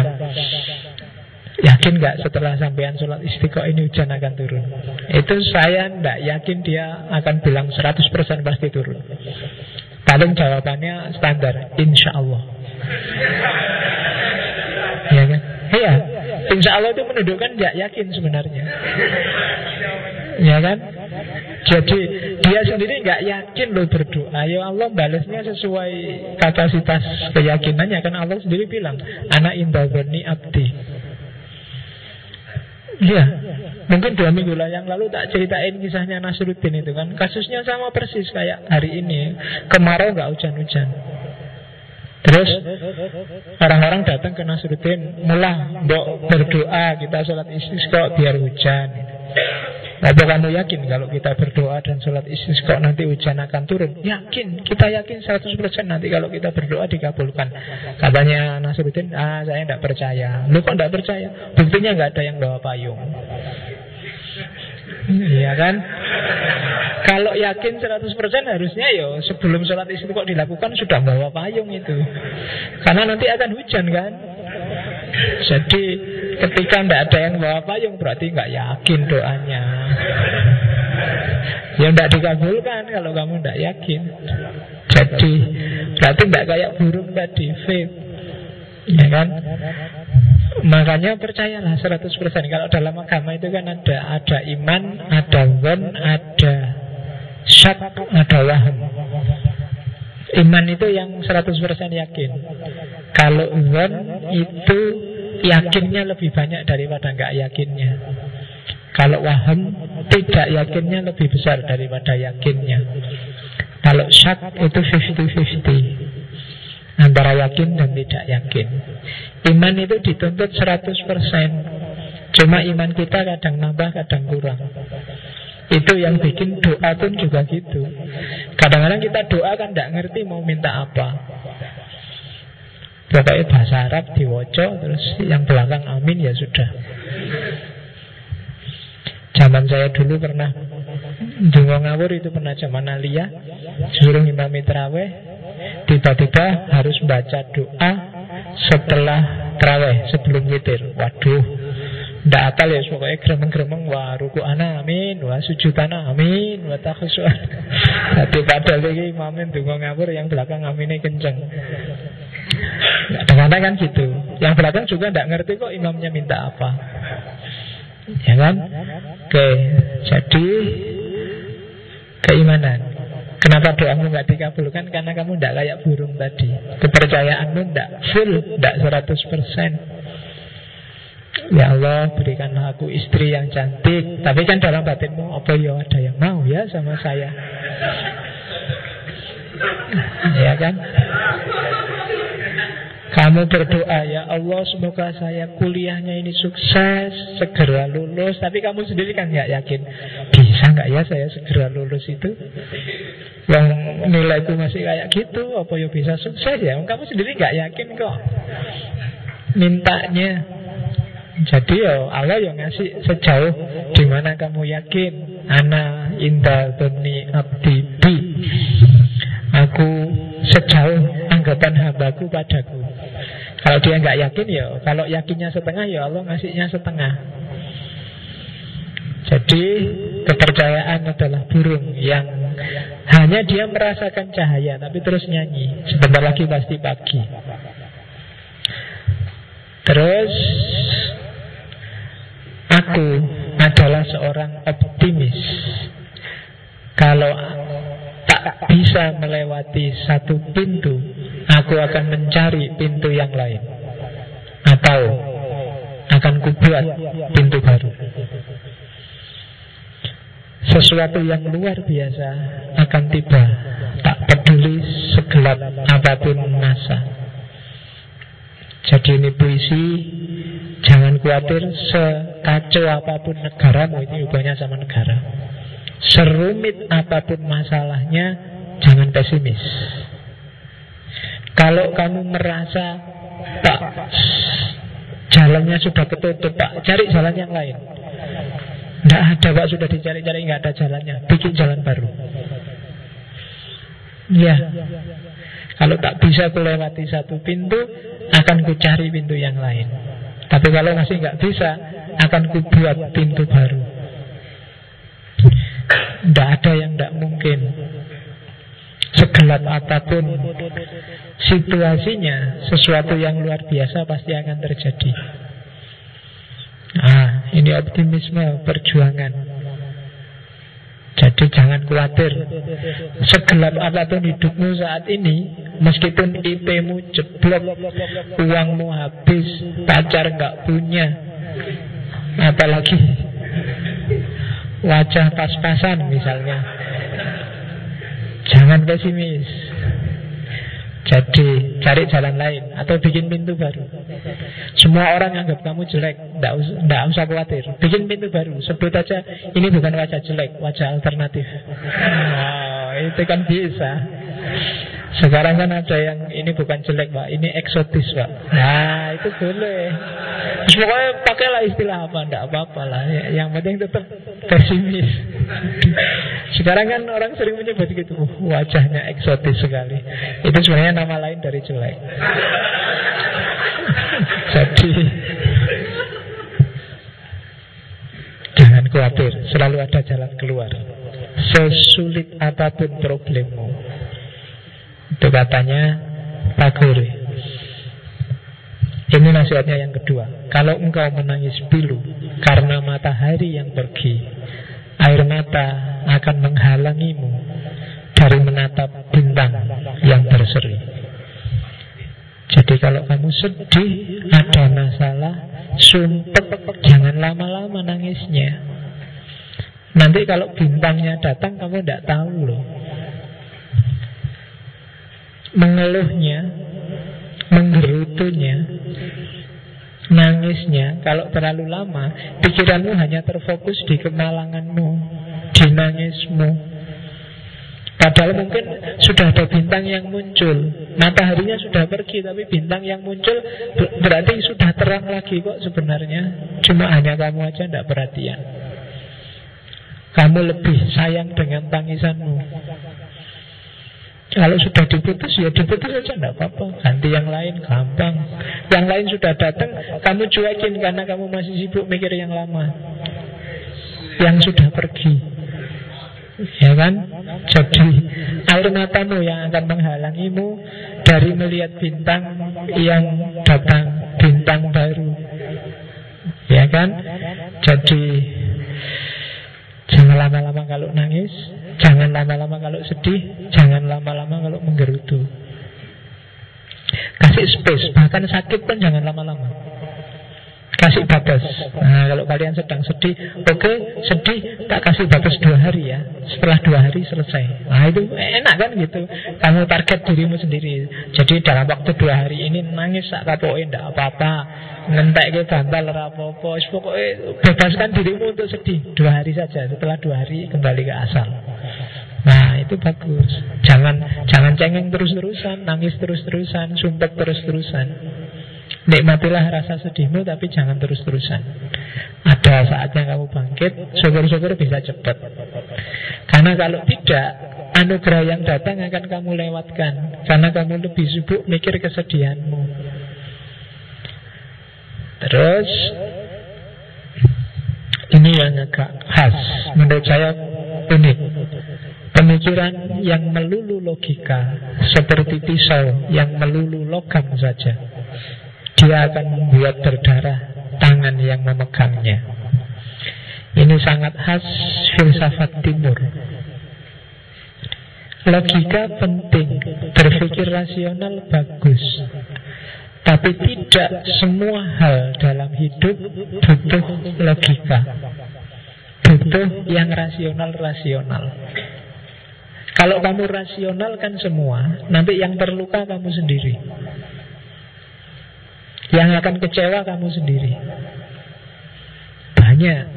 Yakin nggak setelah sampean sholat istiqo ini hujan akan turun? Itu saya nggak yakin dia akan bilang 100% pasti turun. Paling jawabannya standar, insya Allah. ya kan? Iya, insya Allah itu menunjukkan nggak yakin sebenarnya. Ya kan? Jadi dia sendiri nggak yakin loh berdoa. Ya Allah balasnya sesuai kapasitas keyakinannya. Kan Allah sendiri bilang, anak indah abdi. Iya, mungkin dua minggu lah yang lalu tak ceritain kisahnya Nasruddin itu kan Kasusnya sama persis kayak hari ini Kemarau nggak hujan-hujan Terus orang-orang datang ke Nasruddin Mulah, berdoa kita sholat istisqa biar hujan apa kamu yakin kalau kita berdoa dan sholat istisqa nanti hujan akan turun? Yakin, kita yakin 100% nanti kalau kita berdoa dikabulkan. Katanya Nasruddin, ah saya tidak percaya. Lu kok tidak percaya? Buktinya nggak ada yang bawa payung. Iya kan? Kalau yakin 100% harusnya ya sebelum sholat istisqa dilakukan sudah bawa payung itu. Karena nanti akan hujan kan? Jadi ketika tidak ada yang bawa payung berarti nggak yakin doanya. Ya tidak dikabulkan kalau kamu tidak yakin. Jadi berarti tidak kayak burung tadi, faith. Ya kan? Makanya percayalah 100% Kalau dalam agama itu kan ada Ada iman, ada wan, ada syak, ada waham Iman itu yang 100% yakin Kalau wan itu yakinnya lebih banyak daripada nggak yakinnya. Kalau waham tidak yakinnya lebih besar daripada yakinnya. Kalau syak itu 50-50 Antara yakin dan tidak yakin. Iman itu dituntut 100% Cuma iman kita kadang nambah kadang kurang. Itu yang bikin doa pun juga gitu. Kadang-kadang kita doa kan tidak ngerti mau minta apa Pokoknya bahasa Arab diwoco Terus yang belakang amin ya sudah. Zaman saya dulu pernah Dungo ngawur itu pernah zaman Alia Suruh imam terawih Tiba-tiba harus baca doa Setelah terawih Sebelum witir. Waduh Tidak akal ya pokoknya gremeng-gremeng Wah ruku ana amin Wah sujud ana amin Wah takhusuan. Tapi padahal lagi imamin dungo ngawur Yang belakang aminnya kenceng Kadang-kadang kan gitu. Yang belakang juga tidak ngerti kok imamnya minta apa. Ya kan? Oke Jadi Keimanan. Kenapa doamu nggak dikabulkan? Karena kamu tidak kayak burung tadi. Kepercayaanmu tidak full Tidak 100% Ya Allah berikanlah aku istri yang cantik. Tapi kan dalam batinmu Apa ya? Ada yang mau ya sama saya? Ya kan kamu berdoa ya Allah semoga saya kuliahnya ini sukses Segera lulus. Tapi kamu sendiri kan nggak yakin. Bisa nggak ya saya segera lulus itu? Yang nilaiku masih kayak gitu Apa ya bisa sukses ya? Kamu sendiri nggak yakin kok. Mintanya. Jadi ya Allah yang ngasih sejauh Di mana kamu yakin. Ana indah doni abdi Aku sejauh anggapan hambaku padaku kalau dia nggak yakin ya, kalau yakinnya setengah ya Allah ngasihnya setengah. Jadi kepercayaan adalah burung yang hanya dia merasakan cahaya tapi terus nyanyi. Sebentar lagi pasti pagi. Terus aku adalah seorang optimis. Kalau tak bisa melewati satu pintu, aku akan mencari pintu yang lain. Atau akan kubuat pintu baru. Sesuatu yang luar biasa akan tiba. Tak peduli segelap apa pun masa. Jadi ini puisi Jangan khawatir sekacau apa pun negaramu. Ini hubungannya sama negara. Serumit apa pun masalahnya Jangan pesimis Kalau kamu merasa Pak Jalannya sudah ketutup Pak Cari jalan yang lain tidak ada pak sudah dicari-cari nggak ada jalannya. Bikin jalan baru. Ya. Kalau tak bisa melewati satu pintu, akan ku cari pintu yang lain. Tapi kalau masih nggak bisa, akan ku buat pintu baru. Tidak ada yang tidak mungkin. Segelap apa pun situasinya, sesuatu yang luar biasa pasti akan terjadi. Ah, ini optimisme perjuangan. Jadi jangan khawatir Segelap apa pun hidupmu saat ini Meskipun IP-mu jeblok Uangmu habis Pacar nggak punya Apalagi Wajah pas-pasan misalnya Jangan pesimis. Jadi cari jalan lain Atau bikin pintu baru. Semua orang anggap kamu jelek Tidak usah, usah khawatir. Bikin pintu baru Sebut aja ini bukan wajah jelek Wajah alternatif. Oh, Itu kan bisa sekarang kan ada yang ini bukan jelek pak, ini eksotis pak. Nah itu boleh. Pokoknya pakailah istilah apa, ndak apa-apa lah. Yang penting tetap pesimis. Sekarang kan orang sering menyebut gitu, wajahnya eksotis sekali. Itu sebenarnya nama lain dari jelek. Jadi jangan khawatir, selalu ada jalan keluar. Sesulit apa pun problemmu, itu katanya Tagore Ini nasihatnya yang kedua. Kalau engkau menangis pilu Karena matahari yang pergi Air mata akan menghalangimu Dari menatap bintang yang berseri. Jadi kalau kamu sedih Ada masalah Sumpet Jangan lama-lama nangisnya. Nanti kalau bintangnya datang Kamu tidak tahu loh mengeluhnya, menggerutunya, nangisnya, kalau terlalu lama, pikiranmu hanya terfokus di kemalanganmu, di nangismu. Padahal mungkin sudah ada bintang yang muncul Mataharinya sudah pergi Tapi bintang yang muncul Berarti sudah terang lagi kok sebenarnya. Cuma hanya kamu aja tidak perhatian. Kamu lebih sayang dengan tangisanmu kalau sudah diputus ya diputus saja tidak apa-apa. Ganti yang lain gampang. Yang lain sudah datang Kamu cuekin karena kamu masih sibuk mikir yang lama. Yang sudah pergi. Ya kan? Jadi air matamu yang akan menghalangimu Dari melihat bintang yang datang Bintang baru. Ya kan? Jadi Jangan lama-lama kalau nangis Jangan lama-lama kalau sedih Jangan lama-lama kalau menggerutu. Kasih space Bahkan sakit pun jangan lama-lama Kasih batas. Nah kalau kalian sedang sedih Oke okay, sedih Tak kasih batas dua hari ya. Setelah dua hari selesai. Nah itu enak kan gitu. Kamu target dirimu sendiri. Jadi dalam waktu dua hari ini Nangis tak kapoin Tidak apa-apa. Ngentek ke bantal rapopo pokoknya bebaskan dirimu untuk sedih. Dua hari saja. Setelah dua hari kembali ke asal. Nah itu bagus. Jangan jangan cengeng terus terusan nangis terus terusan sumpah terus terusan nikmatilah rasa sedihmu tapi jangan terus terusan ada saatnya kamu bangkit syukur-syukur bisa cepat karena kalau tidak anugerah yang datang akan kamu lewatkan karena kamu lebih sibuk mikir kesedihanmu Terus ini yang agak khas menurut saya unik. Pemikiran yang melulu logika seperti pisau yang melulu logam saja. Dia akan membuat berdarah tangan yang memegangnya. Ini sangat khas filsafat timur. Logika penting, berpikir rasional bagus. Tapi tidak semua hal dalam hidup butuh logika. Butuh yang rasional-rasional. Kalau kamu rasional kan semua, nanti yang terluka kamu sendiri. Yang akan kecewa kamu sendiri. Banyak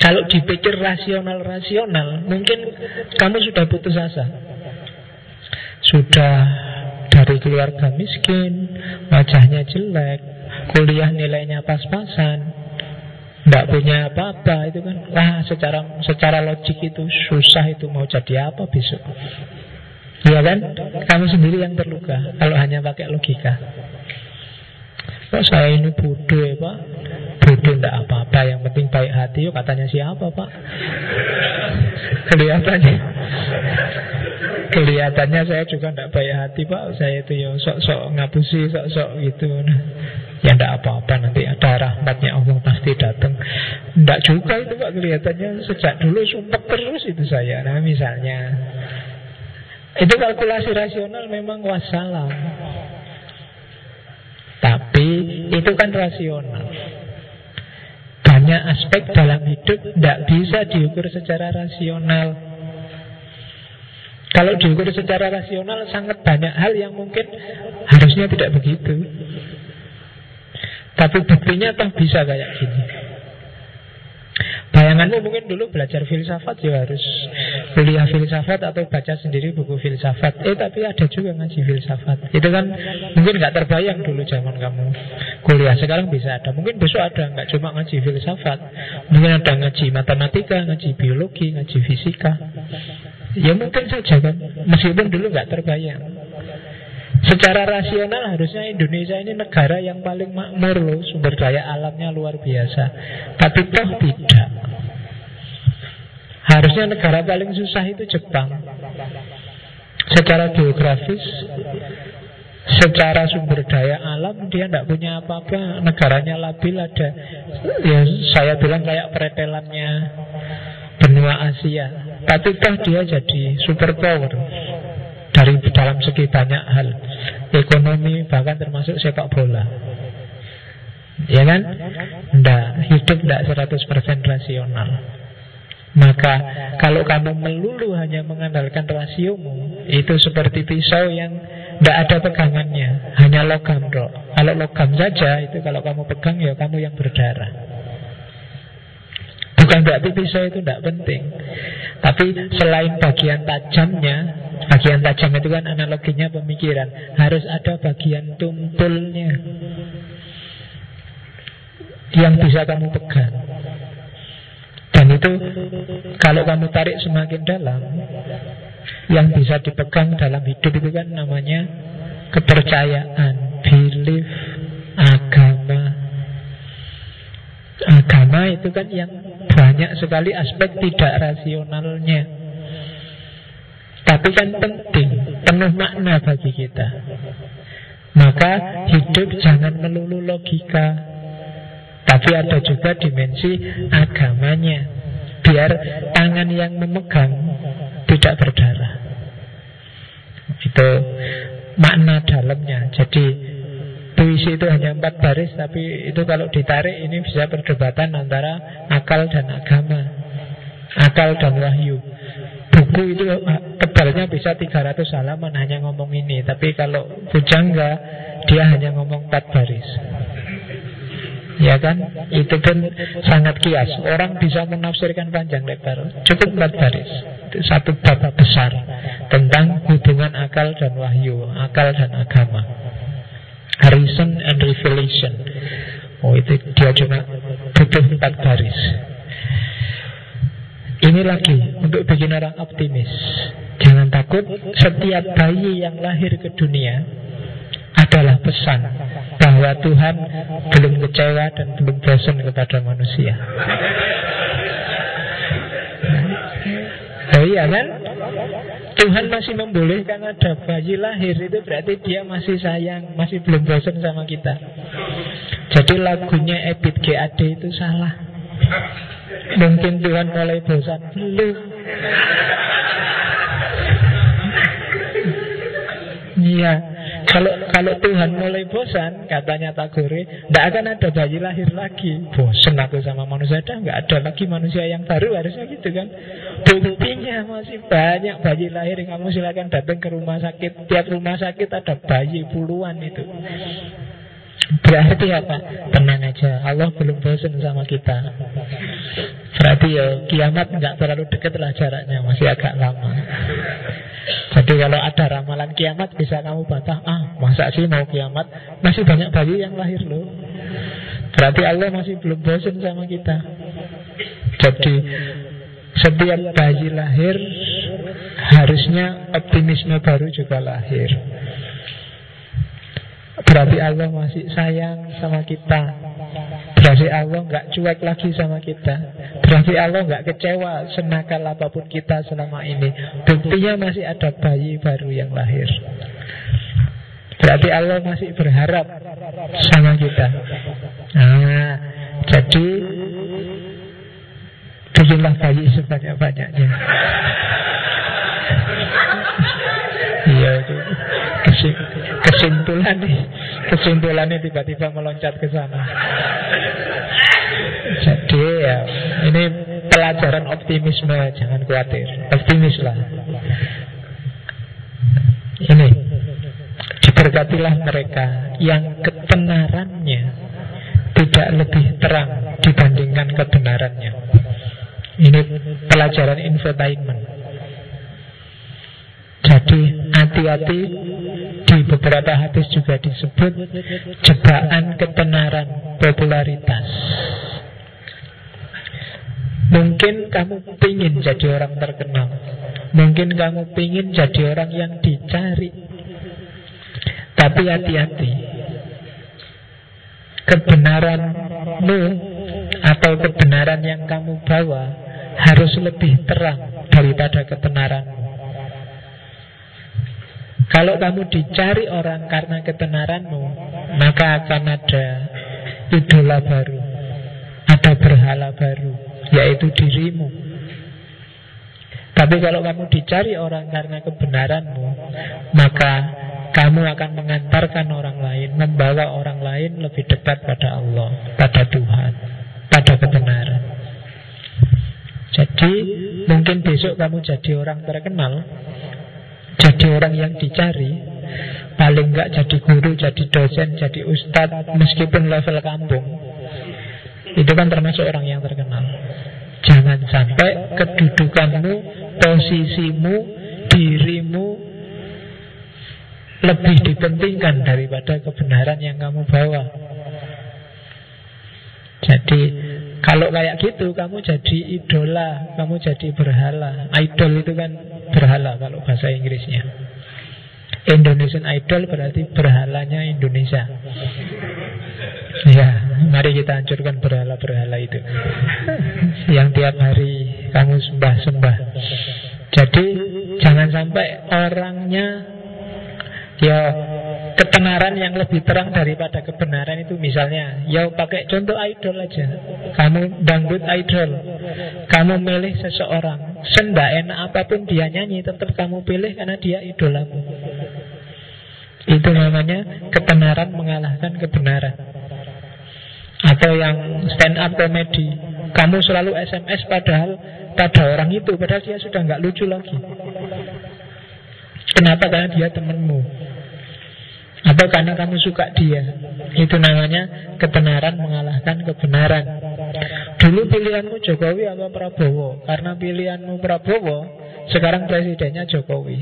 Kalau dipikir rasional-rasional, mungkin kamu sudah putus asa. Sudah dari keluarga miskin, wajahnya jelek, kuliah nilainya pas-pasan, tidak punya apa-apa itu kan. Wah, secara secara logik itu susah itu mau jadi apa besok. Iya kan? Kamu sendiri yang terluka kalau hanya pakai logika. Kok saya ini bodoh ya Pak? Bodoh tidak apa-apa, yang penting baik hati. Yuk katanya siapa Pak? Kelihatannya Kelihatannya saya juga tidak baik hati Pak. Saya itu ya sok-sok ngapusi Sok-sok gitu. Ya tidak apa-apa nanti ada rahmatnya Allah pasti datang Tidak juga itu Pak kelihatannya. Sejak dulu sumpah terus itu saya. Nah misalnya. Itu kalkulasi rasional memang wassalam. Tapi itu kan rasional. Banyak aspek dalam hidup tidak bisa diukur secara rasional. Kalau diukur secara rasional sangat banyak hal yang mungkin harusnya tidak begitu. Tapi buktinya toh bisa kayak gini. Bayanganmu mungkin dulu belajar filsafat ya harus kuliah filsafat atau baca sendiri buku filsafat. Eh tapi ada juga ngaji filsafat. Itu kan mungkin nggak terbayang dulu zaman kamu kuliah. Sekarang bisa ada. Mungkin besok ada nggak cuma ngaji filsafat. Mungkin ada ngaji matematika, ngaji biologi, ngaji fisika. Ya mungkin saja kan. Meskipun dulu nggak terbayang. Secara rasional harusnya Indonesia ini negara yang paling makmur loh. Sumber daya alamnya luar biasa. Tapi toh tidak. Harusnya negara paling susah itu Jepang. Secara geografis Secara sumber daya alam Dia tidak punya apa-apa. Negaranya labil ada. Ya saya bilang kayak pretelannya Benua Asia Tapi toh dia jadi super power dari dalam segi banyak hal. Ekonomi bahkan termasuk sepak bola. Ya kan? Ndak hidup ndak 100% rasional. Maka kalau kamu melulu hanya mengandalkan rasiomu Itu seperti pisau yang tidak ada pegangannya. Hanya logam dok. Kalau logam saja itu kalau kamu pegang ya kamu yang berdarah Bukan berarti pisau itu tidak penting. Tapi selain bagian tajamnya Bagian tajam itu kan analoginya pemikiran. Harus ada bagian tumpulnya Yang bisa kamu pegang. Dan itu Kalau kamu tarik semakin dalam Yang bisa dipegang dalam hidup itu kan namanya Kepercayaan Belief Agama. Agama itu kan yang banyak sekali aspek tidak rasionalnya tapi kan penting, penuh makna bagi kita. Maka hidup jangan melulu logika, tapi ada juga dimensi agamanya. Biar tangan yang memegang tidak berdarah. Itu makna dalamnya. Jadi puisi itu hanya empat baris, tapi itu kalau ditarik ini bisa perdebatan antara akal dan agama, akal dan wahyu. Buku itu ah, tebalnya bisa 300 halaman hanya ngomong ini. Tapi kalau bujangga dia hanya ngomong 4 baris. Ya kan? Itu pun sangat kias. Orang bisa menafsirkan panjang lebar. Cukup 4 baris. Satu bab besar Tentang hubungan akal dan wahyu Akal dan agama Reason and revelation Oh itu dia cuma butuh 4 baris ini lagi untuk bikin orang optimis. Jangan takut, setiap bayi yang lahir ke dunia adalah pesan bahwa Tuhan belum kecewa dan belum bosan kepada manusia. Nah, iya kan? Tuhan masih membolehkan ada bayi lahir itu berarti dia masih sayang, masih belum bosan sama kita. Jadi lagunya Ebit GAD itu salah. Mungkin Tuhan mulai bosan belum. Iya kalau kalau Tuhan mulai bosan, katanya Tagore, tidak akan ada bayi lahir lagi. Bosan aku sama manusia, dah nggak ada lagi manusia yang baru harusnya gitu kan. Buktinya masih banyak bayi lahir. Kamu silakan datang ke rumah sakit, tiap rumah sakit ada bayi puluhan itu. Berarti apa? Tenang aja, Allah belum bosan sama kita. Berarti ya kiamat nggak terlalu dekat lah jaraknya, masih agak lama. Jadi kalau ada ramalan kiamat bisa kamu bantah, ah masa sih mau kiamat? Masih banyak bayi yang lahir loh. Berarti Allah masih belum bosan sama kita. Jadi setiap bayi lahir harusnya optimisme baru juga lahir. Berarti Allah masih sayang sama kita. Berarti Allah nggak cuek lagi sama kita. Berarti Allah nggak kecewa Senakal apa pun kita selama ini. Buktinya masih ada bayi baru yang lahir. Berarti Allah masih berharap sama kita. Nah, jadi Bikinlah bayi sebanyak-banyaknya. Iya itu kesimpulan kesimpulannya tiba-tiba meloncat ke sana. Jadi ya ini pelajaran optimisme jangan khawatir optimis lah. Ini diberkatilah mereka yang ketenarannya tidak lebih terang dibandingkan kebenarannya. Ini pelajaran infotainment. Jadi hati-hati beberapa hadis juga disebut jebakan ketenaran popularitas. Mungkin kamu ingin jadi orang terkenal. Mungkin kamu ingin jadi orang yang dicari. Tapi hati-hati. Kebenaranmu atau kebenaran yang kamu bawa harus lebih terang daripada ketenaranmu. Kalau kamu dicari orang karena ketenaranmu, maka akan ada idola baru, ada berhala baru, yaitu dirimu. Tapi kalau kamu dicari orang karena kebenaranmu, maka kamu akan mengantarkan orang lain, membawa orang lain lebih dekat pada Allah, pada Tuhan, pada kebenaran. Jadi mungkin besok kamu jadi orang terkenal jadi orang yang dicari Paling enggak jadi guru, jadi dosen, jadi ustadz Meskipun level kampung. Itu kan termasuk orang yang terkenal. Jangan sampai kedudukanmu, posisimu, dirimu Lebih dipentingkan daripada kebenaran yang kamu bawa. Jadi kalau kayak gitu kamu jadi idola, kamu jadi berhala. Idol itu kan berhala kalau bahasa Inggrisnya. Indonesian Idol berarti berhalanya Indonesia. Ya, mari kita hancurkan berhala-berhala itu. Yang tiap hari kamu sembah-sembah. Jadi jangan sampai orangnya ya ketenaran yang lebih terang daripada kebenaran itu misalnya ya pakai contoh idol aja. Kamu dangdut idol kamu milih seseorang senda enak apa pun dia nyanyi tetap kamu pilih karena dia idolamu itu namanya ketenaran mengalahkan kebenaran. Atau yang stand up comedy kamu selalu SMS padahal pada orang itu padahal dia sudah nggak lucu lagi. Kenapa? Karena dia temenmu atau karena kamu suka dia. Itu namanya kebenaran mengalahkan kebenaran. Dulu pilihanmu Jokowi atau Prabowo? Karena pilihanmu Prabowo Sekarang presidennya Jokowi.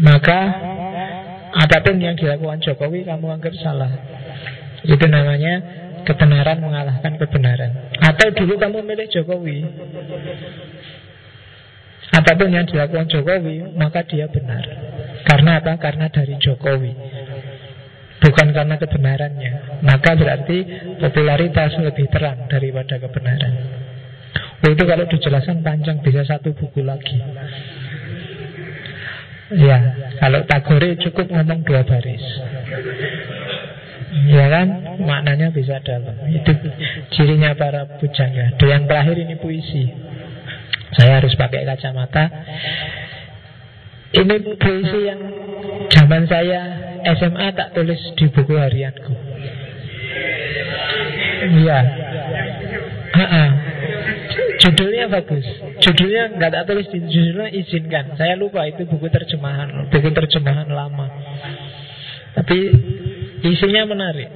Maka Apa pun yang dilakukan Jokowi Kamu anggap salah. Itu namanya kebenaran mengalahkan kebenaran. Atau dulu kamu milih Jokowi Apa pun yang dilakukan Jokowi Maka dia benar. Karena apa? Karena dari Jokowi. Bukan karena kebenarannya. Maka berarti popularitas lebih terang Daripada kebenaran. Itu kalau dijelaskan panjang Bisa satu buku lagi. Ya Kalau Tagore cukup ngomong dua baris. Ya kan? Maknanya bisa dalam. Itu cirinya para pujangga. Yang terakhir ini puisi saya harus pakai kacamata. Ini puisi yang zaman saya SMA tak tulis di buku harianku. Iya. Judulnya bagus. Judulnya nggak tak tulis di judulnya izinkan. Saya lupa itu buku terjemahan, buku terjemahan lama. Tapi isinya menarik.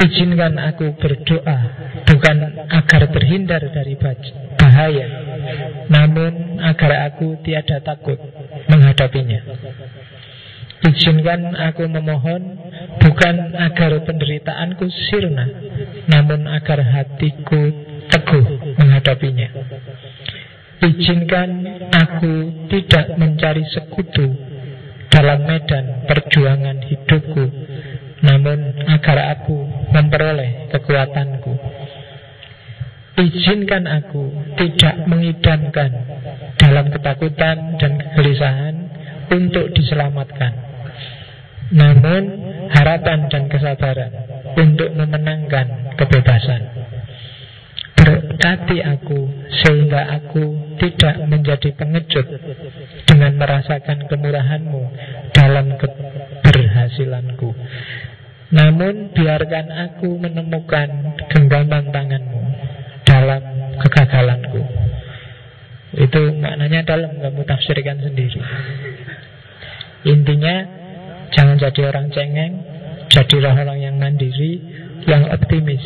Izinkan aku berdoa Bukan agar terhindar dari bahaya Namun agar aku tiada takut menghadapinya. Izinkan aku memohon Bukan agar penderitaanku sirna Namun agar hatiku teguh menghadapinya. Izinkan aku tidak mencari sekutu Dalam medan perjuangan hidupku Namun agar aku memperoleh kekuatanku Izinkan aku tidak mengidamkan dalam ketakutan dan kegelisahan untuk diselamatkan namun harapan dan kesabaran untuk memenangkan kebebasan. Berkati aku sehingga aku tidak menjadi pengecut dengan merasakan kemurahanmu dalam keberhasilanku. Namun biarkan aku menemukan genggaman tanganmu dalam kegagalanku. Itu maknanya dalam kamu tafsirkan sendiri. Intinya Jangan jadi orang cengeng Jadilah orang yang mandiri Yang optimis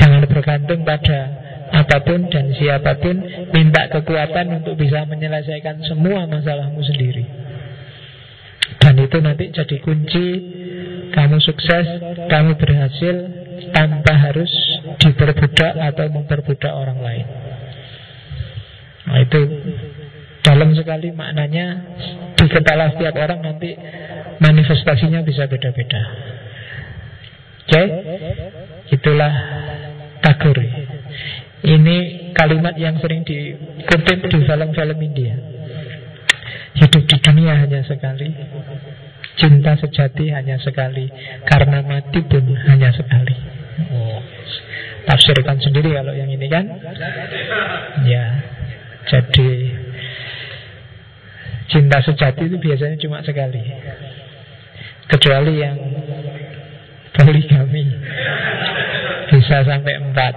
Jangan bergantung pada apa pun dan siapa pun Minta kekuatan untuk bisa menyelesaikan semua masalahmu sendiri Dan itu nanti jadi kunci Kamu sukses, kamu berhasil Tanpa harus diperbudak atau memperbudak orang lain Nah itu dalam sekali maknanya di kepala setiap orang nanti manifestasinya bisa beda-beda. Oke, okay? itulah takur. Ini kalimat yang sering dikutip di film-film India. Hidup di dunia hanya sekali, cinta sejati hanya sekali, karena mati pun hanya sekali. Oh. Tafsirkan sendiri kalau yang ini kan? Ya, jadi cinta sejati itu biasanya cuma sekali. Kecuali yang poligami Bisa sampai empat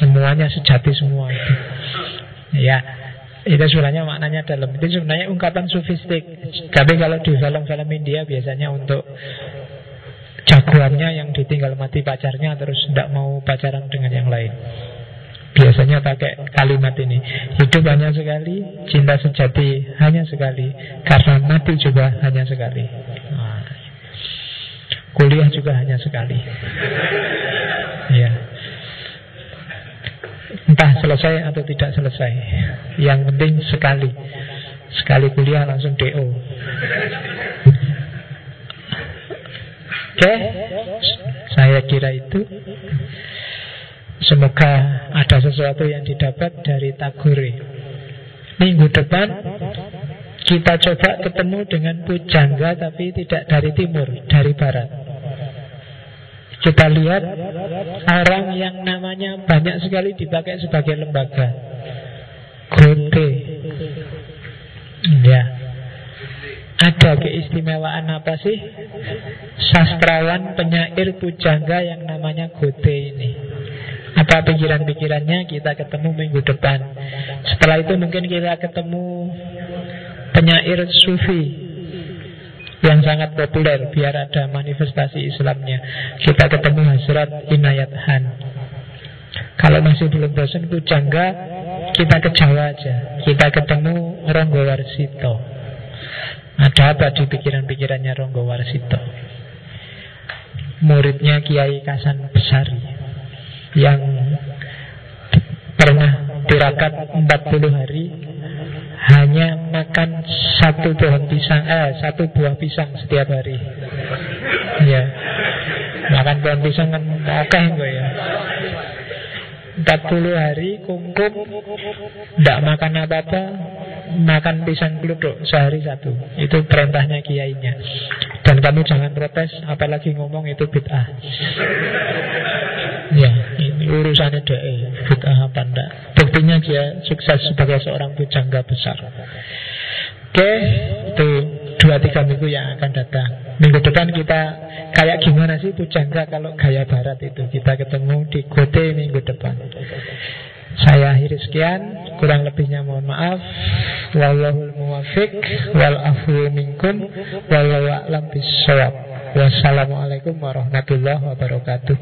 Semuanya sejati semua Ya itu sebenarnya maknanya dalam. Itu sebenarnya ungkapan sofistik Tapi kalau di film-film India biasanya untuk Jagoannya yang ditinggal mati pacarnya Terus tidak mau pacaran dengan yang lain. Biasanya pakai kalimat ini. Hidup hanya sekali Cinta sejati hanya sekali. Karena mati juga hanya sekali. Kuliah juga hanya sekali. ya. Entah selesai atau tidak selesai. Yang penting sekali. Sekali kuliah langsung DO. Oke, okay? saya kira itu. Semoga ada sesuatu yang didapat dari Tagore. Minggu depan kita coba ketemu dengan pujangga tapi tidak dari timur, dari barat. Kita lihat orang yang namanya banyak sekali dipakai sebagai lembaga. Gote. Ya. Ada keistimewaan apa sih? Sastrawan penyair pujangga yang namanya Gote ini. Apa pikiran-pikirannya kita ketemu minggu depan. Setelah itu mungkin kita ketemu penyair sufi yang sangat populer biar ada manifestasi Islamnya. Kita ketemu Hazrat Inayat Han. Kalau masih belum bosan Pujangga, kita ke Jawa aja. Kita ketemu Ronggo Warsito. Ada apa di pikiran-pikirannya Ronggo Warsito? Muridnya Kiai Kasan Besari yang pernah tirakat 40 hari hanya makan satu pohon pisang, eh satu buah pisang setiap hari. Ya, makan pohon pisang kan oke enggak ya. 40 hari kungkum Tidak makan apa-apa Makan pisang keluduk sehari satu Itu perintahnya kiainya Dan kamu jangan protes Apalagi ngomong itu bid'ah Ya urusannya DE Bid'ah apa enggak Buktinya dia sukses sebagai seorang pujangga besar Oke, itu dua tiga minggu yang akan datang. Minggu depan kita kayak gimana sih pujangga kalau gaya barat itu kita ketemu di Gote minggu depan. Saya akhiri sekian, kurang lebihnya mohon maaf. Wallahul muwafiq wal afu minkum wallahu a'lam bisawab. Wassalamualaikum warahmatullahi wabarakatuh.